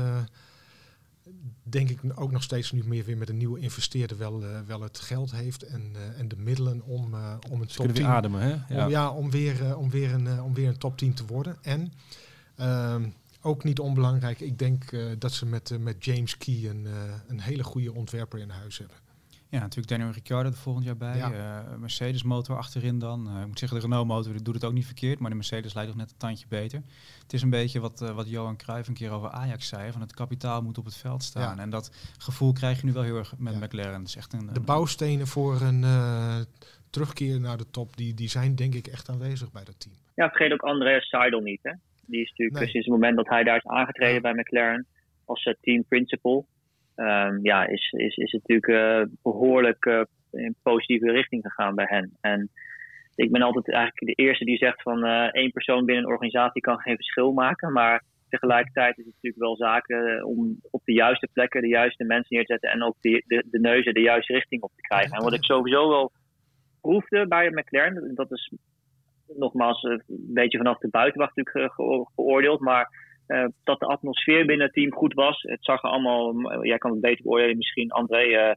denk ik ook nog steeds nu meer weer met een nieuwe investeerder wel, uh, wel het geld heeft en, uh, en de middelen om, uh, om een top 10 ademen, hè? Ja. Om, ja, om weer, om weer een, om weer een top 10 te worden. En ehm, ook niet onbelangrijk, ik denk dat ze met, met James Key een, een hele goede ontwerper in huis hebben. Ja, natuurlijk Daniel Ricciardo er volgend jaar bij. Ja. Uh, Mercedes motor achterin dan. Uh, ik moet zeggen, de Renault motor doet het ook niet verkeerd, maar de Mercedes leidt nog net een tandje beter. Het is een beetje wat, uh, wat Johan Cruijff een keer over Ajax zei, van het kapitaal moet op het veld staan. Ja. En dat gevoel krijg je nu wel heel erg met ja. McLaren. Het is echt een, de bouwstenen voor een terugkeer naar de top, die, die zijn denk ik echt aanwezig bij dat team. Ja, vergeet ook Andreas Seidel niet. Hè? Die is natuurlijk nee. sinds het moment dat hij daar is aangetreden ja. bij McLaren als team principal. Um, ja, is, is, is het natuurlijk uh, behoorlijk uh, in positieve richting gegaan bij hen. En ik ben altijd eigenlijk de eerste die zegt van uh, één persoon binnen een organisatie kan geen verschil maken. Maar tegelijkertijd is het natuurlijk wel zaken om op de juiste plekken de juiste mensen neer te zetten en ook de, de, de neuzen de juiste richting op te krijgen. En wat ik sowieso wel proefde bij McLaren, dat is nogmaals een beetje vanaf de buitenwacht natuurlijk ge geoordeeld, maar uh, dat de atmosfeer binnen het team goed was. Het zag er allemaal, jij kan het beter beoordelen misschien, André, uh,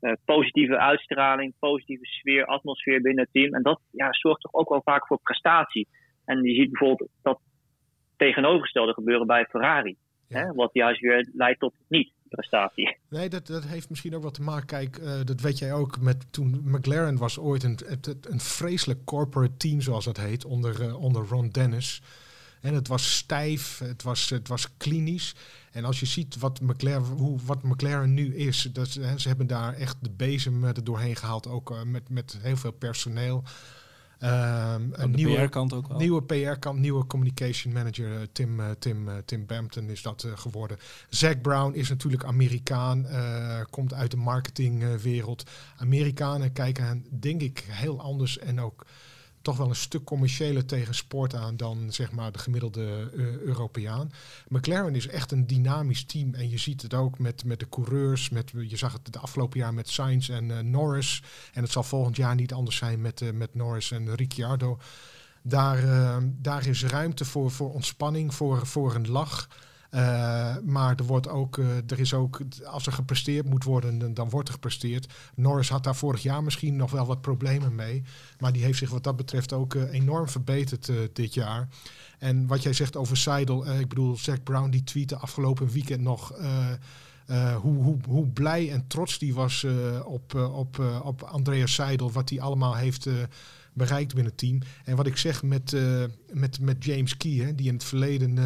uh, positieve uitstraling, positieve sfeer, atmosfeer binnen het team. En dat ja, zorgt toch ook wel vaak voor prestatie. En je ziet bijvoorbeeld dat tegenovergestelde gebeuren bij Ferrari. Ja. Hè, wat juist weer leidt tot niet prestatie. Nee, dat, dat heeft misschien ook wat te maken. Kijk, uh, dat weet jij ook. Met, toen McLaren was ooit een, een, een vreselijk corporate team, zoals dat heet, onder, uh, onder Ron Dennis. En het was stijf, het was, het was klinisch. En als je ziet wat McLaren, hoe, wat McLaren nu is, dat, hè, ze hebben daar echt de bezem er doorheen gehaald, ook uh, met, met heel veel personeel. Um, een nieuwe PR-kant ook wel. Nieuwe PR-kant, nieuwe communication manager uh, Tim, uh, Tim, Tim Bampton is dat geworden. Zack Brown is natuurlijk Amerikaan, komt uit de marketingwereld. Amerikanen kijken denk ik heel anders en ook toch wel een stuk commerciëler tegen sport aan dan zeg maar de gemiddelde uh, Europeaan. McLaren is echt een dynamisch team en je ziet het ook met, met de coureurs. Met, je zag het de afgelopen jaar met Sainz en uh, Norris. En het zal volgend jaar niet anders zijn met, uh, met Norris en Ricciardo. Daar, daar is ruimte voor, voor ontspanning, voor, voor een lach. Uh, maar er, wordt ook, uh, er is ook, als er gepresteerd moet worden, dan, wordt er gepresteerd. Norris had daar vorig jaar misschien nog wel wat problemen mee. Maar die heeft zich wat dat betreft ook uh, enorm verbeterd dit jaar. En wat jij zegt over Seidel, ik bedoel, Zack Brown die tweette afgelopen weekend nog. hoe, hoe, hoe blij en trots die was op, op, op Andreas Seidel, wat hij allemaal heeft bereikt binnen het team. En wat ik zeg met, met, met James Key, hè, die in het verleden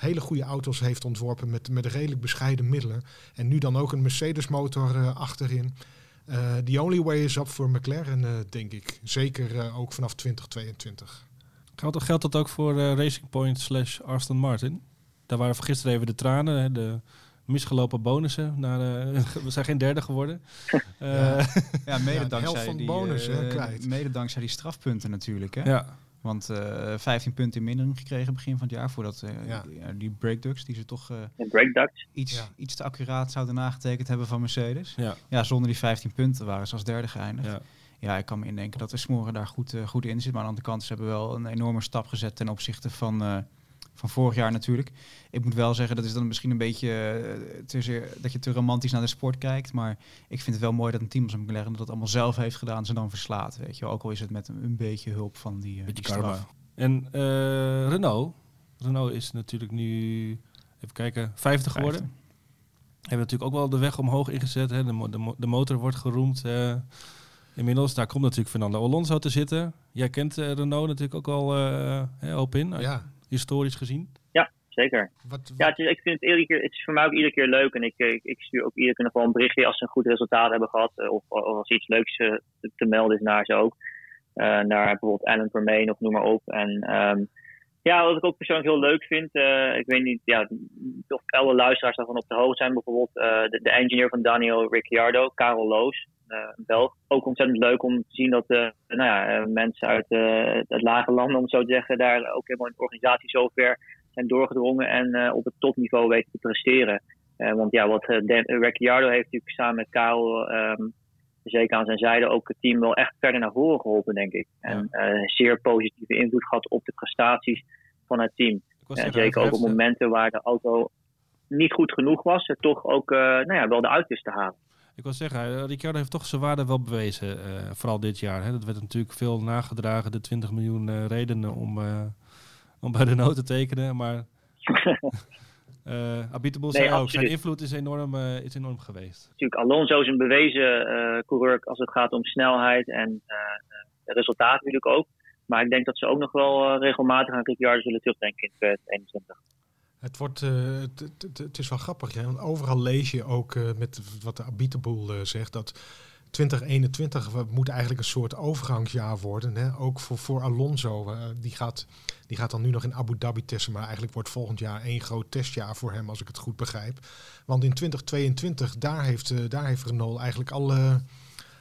hele goede auto's heeft ontworpen met, met redelijk bescheiden middelen. En nu dan ook een Mercedes motor uh, achterin. Uh, the only way is up voor McLaren, uh, denk ik. Zeker ook vanaf 2022. Geldt, geldt dat ook voor Racing Point slash Aston Martin? Daar waren gisteren even de tranen, hè, de misgelopen bonussen. Naar, we zijn geen derde geworden. ja. ja, mede ja, dankzij van die, bonus, hè, kwijt. Mede dankzij die strafpunten natuurlijk. Hè? Ja. Want uh, 15 punten in mindering gekregen begin van het jaar. Voordat uh, ja. die, die breakducts, die ze toch uh, iets, Ja. iets te accuraat zouden nagetekend hebben van Mercedes. Ja. Ja, zonder die 15 punten waren ze als derde geëindigd. Ja. Ja, ik kan me indenken dat de Smoren daar goed, eh, goed in zit. Maar aan de andere kant, ze hebben wel een enorme stap gezet ten opzichte van, eh, van vorig jaar natuurlijk. Ik moet wel zeggen, dat is dan misschien een beetje te zeer, dat je te romantisch naar de sport kijkt. Maar ik vind het wel mooi dat een team als McLaren dat allemaal zelf heeft gedaan. Ze dan verslaat, weet je. wel. Ook al is het met een, een beetje hulp van die, eh, Beetje die karma. straf. En eh, Renault. Renault is natuurlijk nu, even kijken, 50 geworden. Hebben natuurlijk ook wel de weg omhoog ingezet. Hè. De, mo- de, mo- de motor wordt geroemd. eh, inmiddels, daar komt natuurlijk Fernando Alonso te zitten. Jij kent eh, Renault natuurlijk ook al eh hè, op in, Ja, historisch gezien. Zeker. wat, Ja, het is, ik vind het iedere keer, het is voor mij ook iedere keer leuk. En ik, ik, ik stuur ook iedere keer nog wel een berichtje als ze een goed resultaat hebben gehad. eh, Of, of als iets leuks eh, te, te melden is naar ze ook. Eh, naar bijvoorbeeld Alan Permain of noem maar op. En ehm, ja, wat ik ook persoonlijk heel leuk vind. eh, ik weet niet ja, of alle luisteraars daarvan op de hoogte zijn. Bijvoorbeeld eh, de, de engineer van Daniel Ricciardo, Karel Loos. Eh, een Belg. Ook ontzettend leuk om te zien dat eh, nou ja, eh, mensen uit eh, het lage landen, om het zo te zeggen, daar ook helemaal in de organisatie zover zijn doorgedrongen en eh, op het topniveau weten te presteren. Eh, want ja, wat eh, eh, Ricciardo heeft natuurlijk samen met Karel, ehm, zeker aan zijn zijde, ook het team wel echt verder naar voren geholpen, denk ik. En eh, zeer positieve invloed gehad op de prestaties van het team. En zeker ook op momenten waar de auto niet goed genoeg was, er toch ook eh, nou ja, wel de uitwist te halen. Ik wil zeggen, eh, Ricciardo heeft toch zijn waarde wel bewezen. eh, vooral dit jaar. Hè. Dat werd natuurlijk veel nagedragen. De 20 miljoen eh, redenen om, om bij Renault te tekenen. Maar Uh, Abitable zei ook, zijn invloed is enorm, is enorm geweest. Natuurlijk, Alonso is een bewezen coureur als het gaat om snelheid en resultaten natuurlijk ook. Maar ik denk dat ze ook nog wel regelmatig aan Ricciardo zullen terugdenken in 2021. Het, wordt, het, het, is wel grappig, hè? want overal lees je ook met wat de Abitable zegt, dat 2021 moet eigenlijk een soort overgangsjaar worden. Hè? Ook voor, voor Alonso. die, gaat, die gaat dan nu nog in Abu Dhabi testen. Maar eigenlijk wordt volgend jaar één groot testjaar voor hem, als ik het goed begrijp. Want in 2022, daar heeft, daar heeft Renault eigenlijk alle,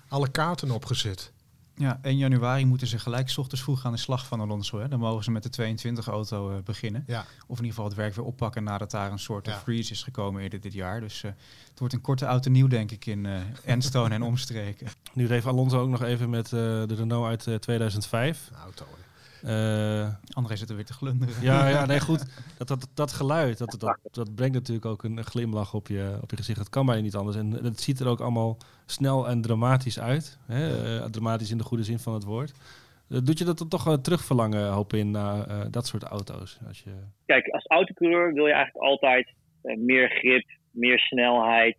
alle kaarten op gezet. Ja, 1 januari moeten ze gelijk s ochtends vroeg aan de slag van Alonso. Hè. Dan mogen ze met de 22-auto uh, eh, beginnen. Ja. Of in ieder geval het werk weer oppakken nadat daar een soort freeze is gekomen eerder dit jaar. Dus uh, het wordt een korte auto nieuw, denk ik, in uh, Enstone en omstreken. Nu reed Alonso ook nog even met de Renault uit 2005. Auto, uh, André zit er weer te glunderen. Ja, ja nee, goed. Dat, dat, dat geluid, dat, dat, dat brengt natuurlijk ook een glimlach op je, op je gezicht. Dat kan bijna niet anders. En het ziet er ook allemaal snel en dramatisch uit. Hè? Uh, dramatisch in de goede zin van het woord. Uh, doet je dat dan toch uh, terugverlangen, hoop in, naar dat soort auto's? Als je... Kijk, als autocoureur wil je eigenlijk altijd meer grip, meer snelheid,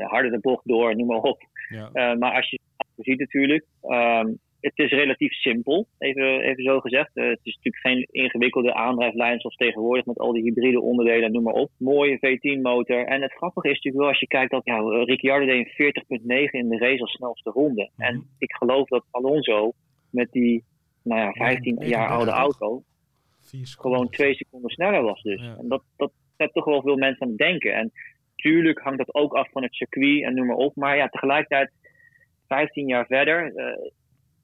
harder de bocht door, noem maar op. Ja. maar als je het ziet natuurlijk, um, het is relatief simpel, even, even zo gezegd. Uh, het is natuurlijk geen ingewikkelde aandrijflijn zoals tegenwoordig met al die hybride onderdelen, noem maar op. Mooie V10-motor. En het grappige is natuurlijk wel als je kijkt dat ja, Ricciardo deed 40.9 in de race als snelste ronde. Mhm. En ik geloof dat Alonso met die nou ja, 15 jaar oude auto gewoon twee seconden sneller was dus. En dat, dat zet toch wel veel mensen aan het denken. En tuurlijk hangt dat ook af van het circuit en noem maar op. Maar ja, tegelijkertijd 15 jaar verder... Uh,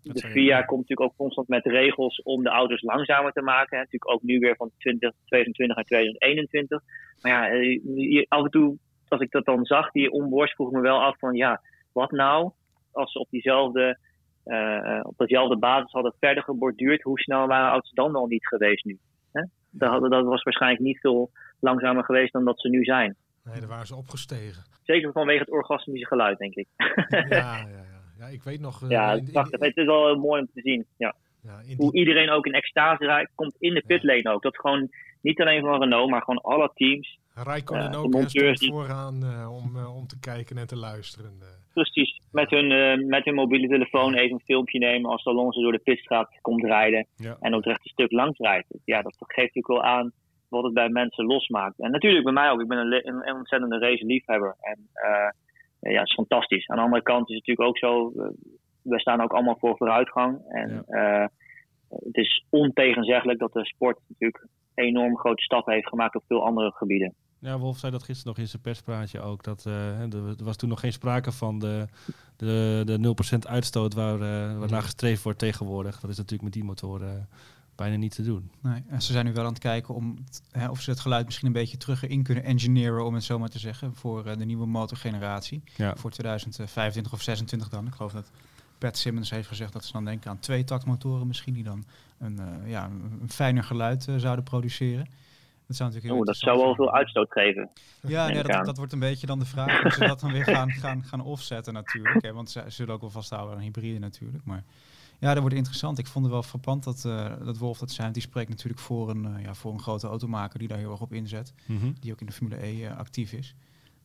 de FIA komt natuurlijk ook constant met regels om de auto's langzamer te maken. Natuurlijk ook nu weer van 2022 naar 2021. Maar ja, eh, af en toe, als ik dat dan zag, die onboards, vroeg me wel af van ja, wat nou als ze op diezelfde, uh, op dezelfde basis hadden verder geborduurd, hoe snel waren auto's dan al niet geweest nu? Hè? Dat, dat was waarschijnlijk niet veel langzamer geweest dan dat ze nu zijn. Nee, daar waren ze opgestegen. Zeker vanwege het orgasmische geluid, denk ik. Ja, ja, ja. Ja, ik weet nog... Uh, ja, het, het is wel heel mooi om te zien. Ja. ja Hoe iedereen ook in extase komt in de pitlane ook. Dat gewoon niet alleen van Renault, maar gewoon alle teams. Rijkonen ook eerst vooraan uh, om, om te kijken en te luisteren. Precies. Met hun, met hun mobiele telefoon even een filmpje nemen als Alonso door de pitstraat komt rijden. En ook recht een stuk langs rijdt. Ja, dat geeft natuurlijk wel aan wat het bij mensen losmaakt. En natuurlijk bij mij ook. Ik ben een, een, een ontzettende race liefhebber. En ja, het is fantastisch. Aan de andere kant is het natuurlijk ook zo, we staan ook allemaal voor vooruitgang. En ja. uh, het is ontegenzeggelijk dat de sport natuurlijk enorm grote stappen heeft gemaakt op veel andere gebieden. Ja, Wolf zei dat gisteren nog in zijn perspraatje ook. Dat, uh, er was toen nog geen sprake van de, de, de 0% uitstoot waar, uh, waarnaar gestreefd wordt tegenwoordig. Dat is natuurlijk met die motoren bijna niet te doen. Nee, en ze zijn nu wel aan het kijken om hè, of ze het geluid misschien een beetje terug in kunnen engineeren, om het zo maar te zeggen, voor uh, de nieuwe motorgeneratie. Ja. Voor 2025 of 26 dan. Ik geloof dat Pat Simmons heeft gezegd dat ze dan denken aan twee taktmotoren misschien, die dan een, uh, ja, een, fijner geluid uh, zouden produceren. Dat zou natuurlijk heel oh, dat zou wel veel uitstoot geven. Ja, nee, dat, dat, wordt een beetje dan de vraag of ze dat dan weer gaan, gaan, gaan offsetten natuurlijk. Hè, want ze zullen ook wel vasthouden aan hybride natuurlijk. Maar ja, dat wordt interessant. Ik vond het wel frappant dat, uh, dat Wolf dat zei. Die spreekt natuurlijk voor een, uh, ja, voor een grote automaker die daar heel erg op inzet. Mm Die ook in de Formule E uh, actief is.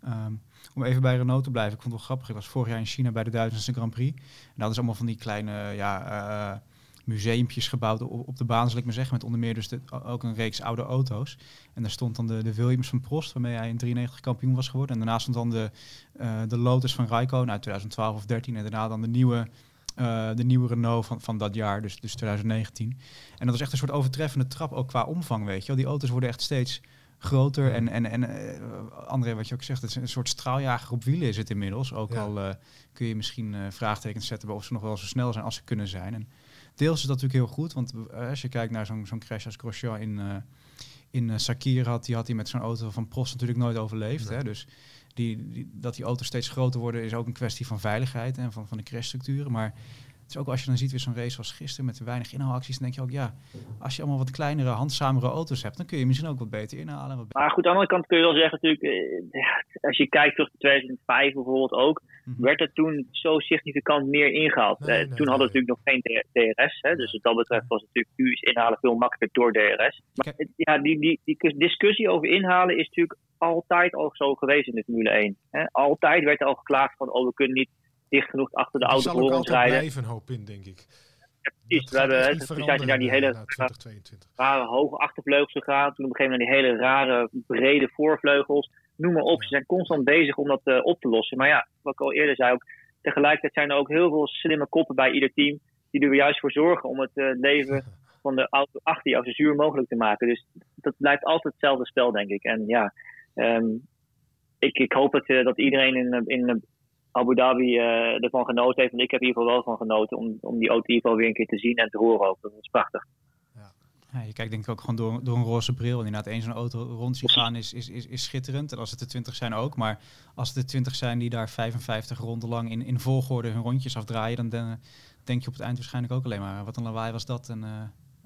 Um, om even bij Renault te blijven. Ik vond het wel grappig. Ik was vorig jaar in China bij de Duitsers Grand Prix. En dat is allemaal van die kleine ja, museumpjes gebouwd op, de baan, zal ik maar zeggen. Met onder meer dus de, ook een reeks oude auto's. En daar stond dan de, de Williams van Prost, waarmee hij in 93 kampioen was geworden. En daarna stond dan de, de Lotus van Raikkonen uit 2012 of 13. En daarna dan de nieuwe uh, de nieuwe Renault van, van dat jaar, dus, dus 2019. En dat was echt een soort overtreffende trap, ook qua omvang, weet je wel. Die auto's worden echt steeds groter. En, en, en uh, André, wat je ook zegt, het is een soort straaljager op wielen is het inmiddels. Ook al uh, kun je misschien vraagtekens zetten bij of ze nog wel zo snel zijn als ze kunnen zijn. En deels is dat natuurlijk heel goed, want als je kijkt naar zo'n zo'n crash als Grosjean in, in Sakir had, die had hij met zo'n auto van Prost natuurlijk nooit overleefd. Hè? Dus die, die, dat die auto's steeds groter worden is ook een kwestie van veiligheid en van, van de crashstructuren. Maar Het is ook als je dan ziet weer zo'n race zoals gisteren met weinig inhaalacties, dan denk je ook, ja, als je allemaal wat kleinere, handzamere auto's hebt, dan kun je misschien ook wat beter inhalen. Wat maar goed, aan de andere kant kun je wel zeggen natuurlijk, eh, als je kijkt terug 2005 bijvoorbeeld ook, mhm. werd er toen zo significant meer ingehaald. Eh, toen hadden we natuurlijk nog geen DRS, hè, dus wat dat betreft was natuurlijk nu is inhalen veel makkelijker door DRS. Maar ja, die, die, die discussie over inhalen is natuurlijk altijd al zo geweest in de Formule 1. Hè. Altijd werd er al geklaagd van, oh we kunnen niet dicht genoeg achter de auto voor ons rijden. Er blijven een hoop in, denk ik. Ja, precies. We hebben, toen ze naar die hele rare hoge achtervleugels gegaan. Toen op een gegeven moment die hele rare brede voorvleugels. Noem maar op. Ze zijn constant bezig om dat uh, op te lossen. Maar ja, wat ik al eerder zei ook. Tegelijkertijd zijn er ook heel veel slimme koppen bij ieder team. Die er juist voor zorgen om het uh, leven van de auto achter jou zo zuur mogelijk te maken. Dus dat blijft altijd hetzelfde spel, denk ik. En ja, um, ik, ik hoop dat, uh, dat iedereen in, in Abu Dhabi uh, ervan genoten heeft. En ik heb in ieder geval wel van genoten om, om die auto in weer een keer te zien en te horen ook. Dat is prachtig. Ja, je kijkt denk ik ook gewoon door, door een roze bril. En inderdaad, één zo'n auto rond zien gaan is, is, is, is schitterend. En als het er 20 zijn ook. Maar als het er 20 zijn die daar 55 ronden lang in, in volgorde hun rondjes afdraaien, dan denk je op het eind waarschijnlijk ook alleen maar wat een lawaai was dat. En, uh,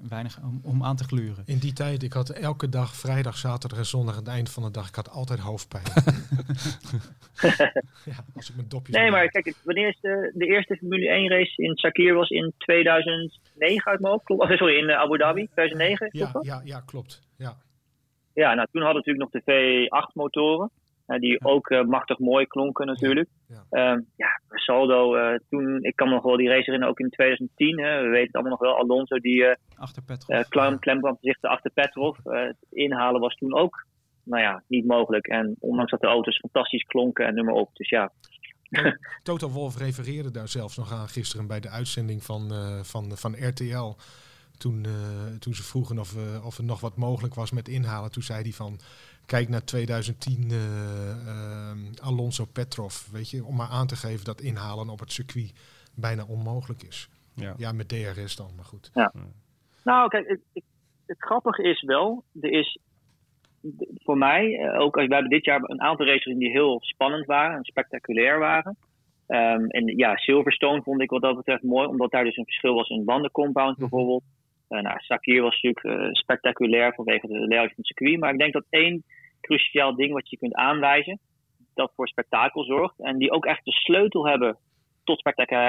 weinig om, om, aan te gluren. In die tijd, ik had elke dag, vrijdag, zaterdag en zondag aan het eind van de dag, ik had altijd hoofdpijn. ja, als ik mijn dopjes... Nee, maar kijk, wanneer is de, de eerste Formule 1 race in Sakir was in 2009 uit mijn hoofd? Klopt, sorry, in Abu Dhabi, 2009? Ja, ja, ja, klopt. Ja. ja, nou toen hadden we natuurlijk nog de V8 motoren die ook uh, machtig mooi klonken natuurlijk. Ja, um, ja Saldo, uh, toen, ik kan me nog wel die race herinneren, ook in 2010. Hè, we weten het allemaal nog wel, Alonso die uh, achter Petrov. klem, klem zich achter Petrov. het inhalen was toen ook nou ja, niet mogelijk. En ondanks dat de auto's fantastisch klonken en noem maar op. Dus ja, Total Wolf refereerde daar zelfs nog aan gisteren bij de uitzending van, uh, van, van RTL. Toen, uh, toen ze vroegen of, uh, of er nog wat mogelijk was met inhalen. Toen zei hij van, kijk naar 2010 uh, uh, Alonso Petrov, weet je, om maar aan te geven dat inhalen op het circuit bijna onmogelijk is. Ja, ja met DRS dan, maar goed. Ja. Nou, kijk, het, het, het, grappige is wel, er is voor mij, eh, ook als we hebben dit jaar een aantal races die heel spannend waren en spectaculair waren. Um, en ja, Silverstone vond ik wat dat betreft mooi, omdat daar dus een verschil was in bandencompound mhm. bijvoorbeeld. Uh, nou, Sakir was natuurlijk uh, spectaculair vanwege de layout van het circuit. Maar ik denk dat één cruciaal ding wat je kunt aanwijzen, dat voor spektakel zorgt. En die ook echt de sleutel hebben tot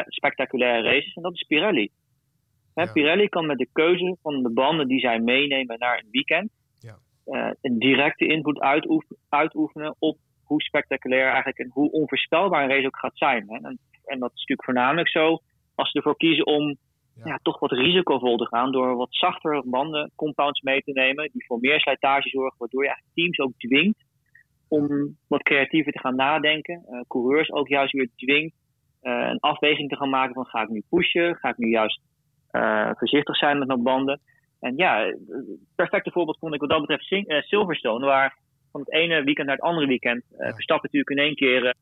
spectaculaire races. En dat is Pirelli. Hè, Pirelli kan met de keuze van de banden die zij meenemen naar een weekend. Ja. Uh, een directe invloed uitoefenen op hoe spectaculair eigenlijk en hoe onvoorspelbaar een race ook gaat zijn. Hè. En, en dat is natuurlijk voornamelijk zo als ze ervoor kiezen om ja. toch wat risicovol te gaan door wat zachtere banden, compounds mee te nemen, die voor meer slijtage zorgen, waardoor je eigenlijk teams ook dwingt om wat creatiever te gaan nadenken. Uh, coureurs ook juist weer dwingt uh, een afweging te gaan maken van ga ik nu pushen, ga ik nu juist uh, voorzichtig zijn met mijn banden. En ja, perfecte voorbeeld vond ik wat dat betreft Sing Silverstone, waar van het ene weekend naar het andere weekend Verstappen natuurlijk in één keer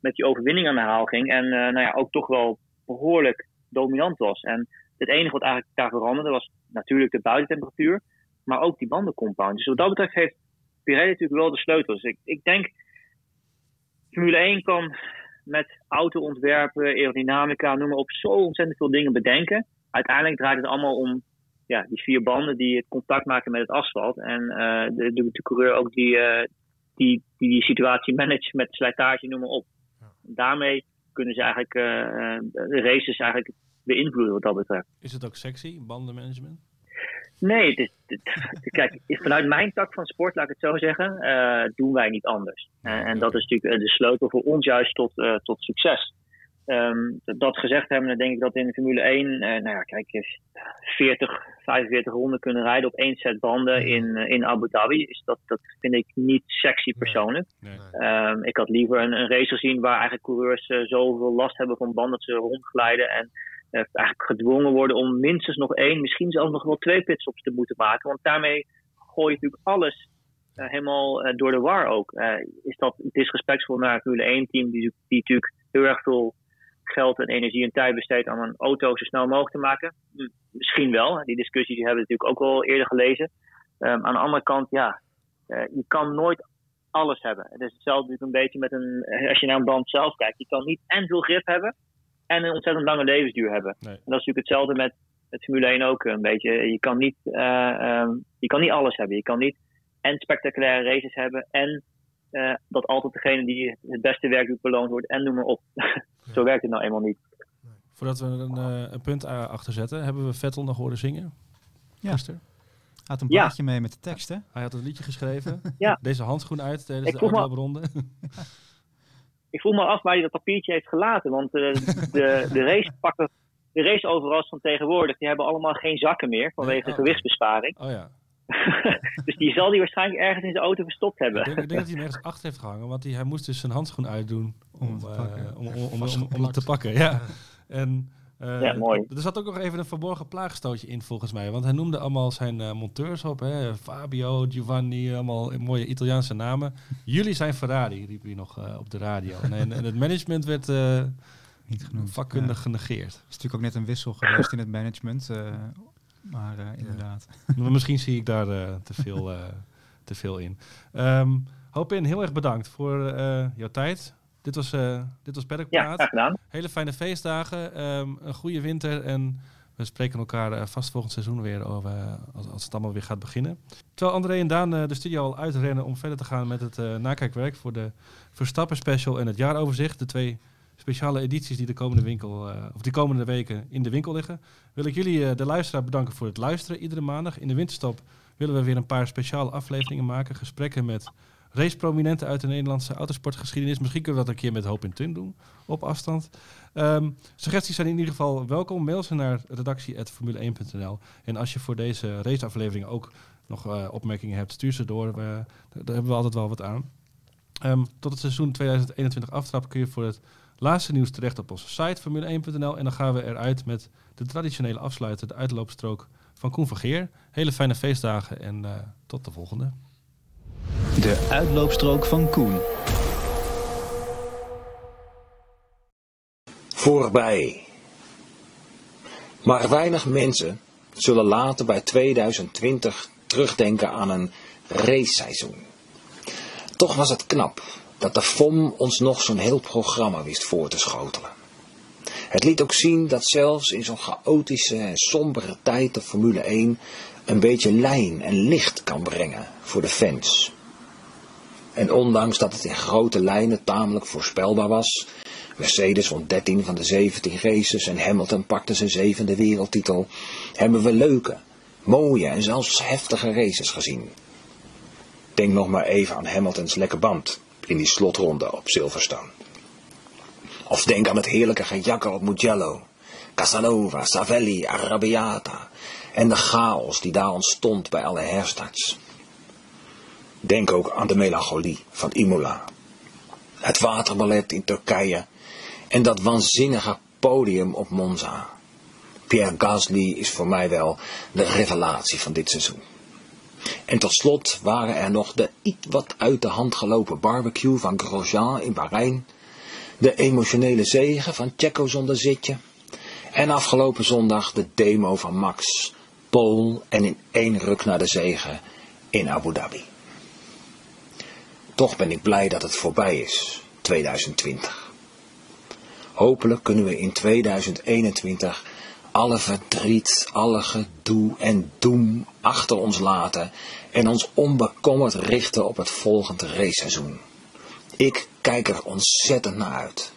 met die overwinning aan de haal ging. En nou ja, ook toch wel behoorlijk dominant was. En het enige wat eigenlijk daar veranderde was natuurlijk de buitentemperatuur, maar ook die bandencompound. Dus wat dat betreft heeft Pirelli natuurlijk wel de sleutels. Dus ik, ik denk, Formule 1 kan met auto-ontwerpen, aerodynamica, noem maar op, zo ontzettend veel dingen bedenken. Uiteindelijk draait het allemaal om ja, die vier banden die het contact maken met het asfalt. En uh, de, de, de, coureur ook die, uh, die, die, die situatie managt met slijtage, noem maar op. Daarmee kunnen ze eigenlijk uh, de races eigenlijk beïnvloeden wat dat betreft. Is het ook sexy, bandenmanagement? Nee, dit, kijk, vanuit mijn tak van sport, laat ik het zo zeggen, uh, doen wij niet anders. Uh, en dat is natuurlijk de sleutel voor ons juist tot, uh, tot succes. Um, dat gezegd hebben, dan denk ik dat in de Formule 1, nou ja, kijk, 40, 45 ronden kunnen rijden op één set banden in, in Abu Dhabi. Is dat, dat vind ik niet sexy persoonlijk. Nee, nee. Um, ik had liever een, een, race gezien waar eigenlijk coureurs zoveel last hebben van banden dat ze rondglijden en eigenlijk gedwongen worden om minstens nog één, misschien zelfs nog wel twee pitstops te moeten maken. Want daarmee gooi je natuurlijk alles uh, helemaal uh, door de war ook. Uh, is dat disrespectvol naar het Formule 1 team, die, die natuurlijk heel erg veel geld en energie en tijd besteedt aan een auto zo snel mogelijk te maken? Misschien wel. Die discussies hebben we natuurlijk ook al eerder gelezen. Um, aan de andere kant, ja, je kan nooit alles hebben. Het is hetzelfde natuurlijk een beetje met een, als je naar een band zelf kijkt. Je kan niet en veel grip hebben en een ontzettend lange levensduur hebben. Nee. En dat is natuurlijk hetzelfde met, met Formule 1 ook een beetje. Je kan, niet, eh, ehm, je kan niet alles hebben. Je kan niet en spectaculaire races hebben en eh, dat altijd degene die het beste werk doet beloond wordt en noem maar op. Zo werkt het nou eenmaal niet. Voordat we een, eh, een punt achter zetten, hebben we Vettel nog horen zingen? Ja. Gisteren? Had een Ja. plaatje mee met de tekst, hè? Hij had een liedje geschreven. Ja. Deze handschoen uit tijdens Ik de uitloopronde. Ik voel me af waar hij dat papiertje heeft gelaten. Want eh, de, de racepakken, de raceoverals van tegenwoordig, die hebben allemaal geen zakken meer vanwege Oh. gewichtsbesparing. Oh ja. dus die zal hij waarschijnlijk ergens in zijn auto verstopt Ik hebben. denk, ik denk dat hij hem ergens achter heeft gehangen, want hij, hij moest dus zijn handschoen uitdoen om, Om te eh, om, om, om, om, om het Vastgeplakt. te pakken. Ja. En, eh, Ja, mooi. Er zat ook nog even een verborgen plaagstootje in volgens mij, want hij noemde allemaal zijn eh, monteurs op, hè? Fabio, Giovanni, allemaal mooie Italiaanse namen. Jullie zijn Ferrari, riep hij nog op de radio. En, en, en het management werd eh, Niet genoemd. vakkundig Ja. genegeerd. Er is natuurlijk ook net een wissel geweest in het management. Maar eh, inderdaad. Misschien zie ik daar eh, te, veel, eh, te veel in. Ehm Hoop in, heel erg bedankt voor eh, jouw tijd. Dit was, eh dit was Paddock Ja, gedaan. Hele fijne feestdagen, ehm, een goede winter en we spreken elkaar vast volgend seizoen weer over, als, als het allemaal weer gaat beginnen. Terwijl André en Daan eh, de studio al uitrennen om verder te gaan met het eh, nakijkwerk voor de Verstappen Special en het jaaroverzicht. De twee speciale edities die de komende, winkel, eh, of die komende weken in de winkel liggen. Wil ik jullie, eh, de luisteraar, bedanken voor het luisteren iedere maandag. In de winterstop willen we weer een paar speciale afleveringen maken. Gesprekken met raceprominenten uit de Nederlandse autosportgeschiedenis. Misschien kunnen we dat een keer met Hoop in Tun doen, op afstand. Ehm, suggesties zijn in ieder geval welkom. Mail ze naar redactie.formule1.nl. En als je voor deze raceaflevering ook nog eh, opmerkingen hebt, stuur ze door. Daar hebben we altijd wel wat aan. Ehm, tot het seizoen 2021 aftrap kun je voor het laatste nieuws terecht op onze site formule1.nl. En dan gaan we eruit met de traditionele afsluiter, de uitloopstrook van Koen van Geer. Hele fijne feestdagen en eh, tot de volgende. De uitloopstrook van Koen. Voorbij. Maar weinig mensen zullen later bij 2020 terugdenken aan een raceseizoen. Toch was het knap dat de FOM ons nog zo'n heel programma wist voor te schotelen. Het liet ook zien dat zelfs in zo'n chaotische en sombere tijd de Formule 1 een beetje lijn en licht kan brengen voor de fans. En ondanks dat het in grote lijnen tamelijk voorspelbaar was, Mercedes won 13 van de 17 races en Hamilton pakte zijn zevende wereldtitel, hebben we leuke, mooie en zelfs heftige races gezien. Denk nog maar even aan Hamiltons lekke band in die slotronde op Silverstone. Of denk aan het heerlijke gejakker op Mugello, Casanova, Savelli, Arrabbiata en de chaos die daar ontstond bij alle herstarts. Denk ook aan de melancholie van Imola, het waterballet in Turkije en dat waanzinnige podium op Monza. Pierre Gasly is voor mij wel de revelatie van dit seizoen. En tot slot waren er nog de iets wat uit de hand gelopen barbecue van Grosjean in Bahrein, de emotionele zegen van Checo zonder zitje en afgelopen zondag de demo van Max, Paul en in één ruk naar de zegen in Abu Dhabi. Toch ben ik blij dat het voorbij is, 2020. Hopelijk kunnen we in 2021 alle verdriet, alle gedoe en doem achter ons laten en ons onbekommerd richten op het volgende raceseizoen. Ik kijk er ontzettend naar uit.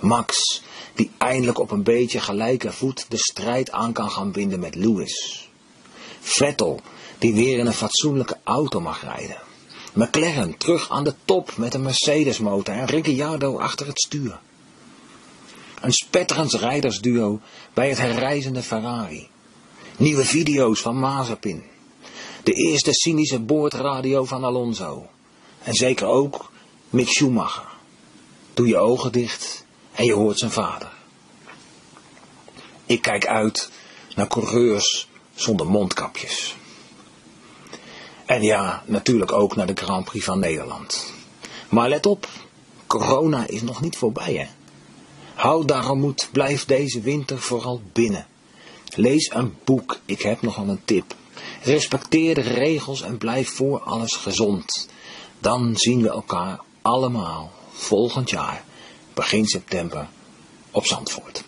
Max, die eindelijk op een beetje gelijke voet de strijd aan kan gaan binden met Lewis. Vettel, die weer in een fatsoenlijke auto mag rijden. McLaren terug aan de top met een Mercedes motor en Ricciardo achter het stuur. Een spetterend rijdersduo bij het herrijzende Ferrari. Nieuwe video's van Mazepin. De eerste cynische boordradio van Alonso. En zeker ook Mick Schumacher. Doe je ogen dicht en je hoort zijn vader. Ik kijk uit naar coureurs zonder mondkapjes. En ja, natuurlijk ook naar de Grand Prix van Nederland. Maar let op, corona is nog niet voorbij hè. Houd daarom moed, blijf deze winter vooral binnen. Lees een boek, ik heb nogal een tip. Respecteer de regels en blijf voor alles gezond. Dan zien we elkaar allemaal volgend jaar, begin september, op Zandvoort.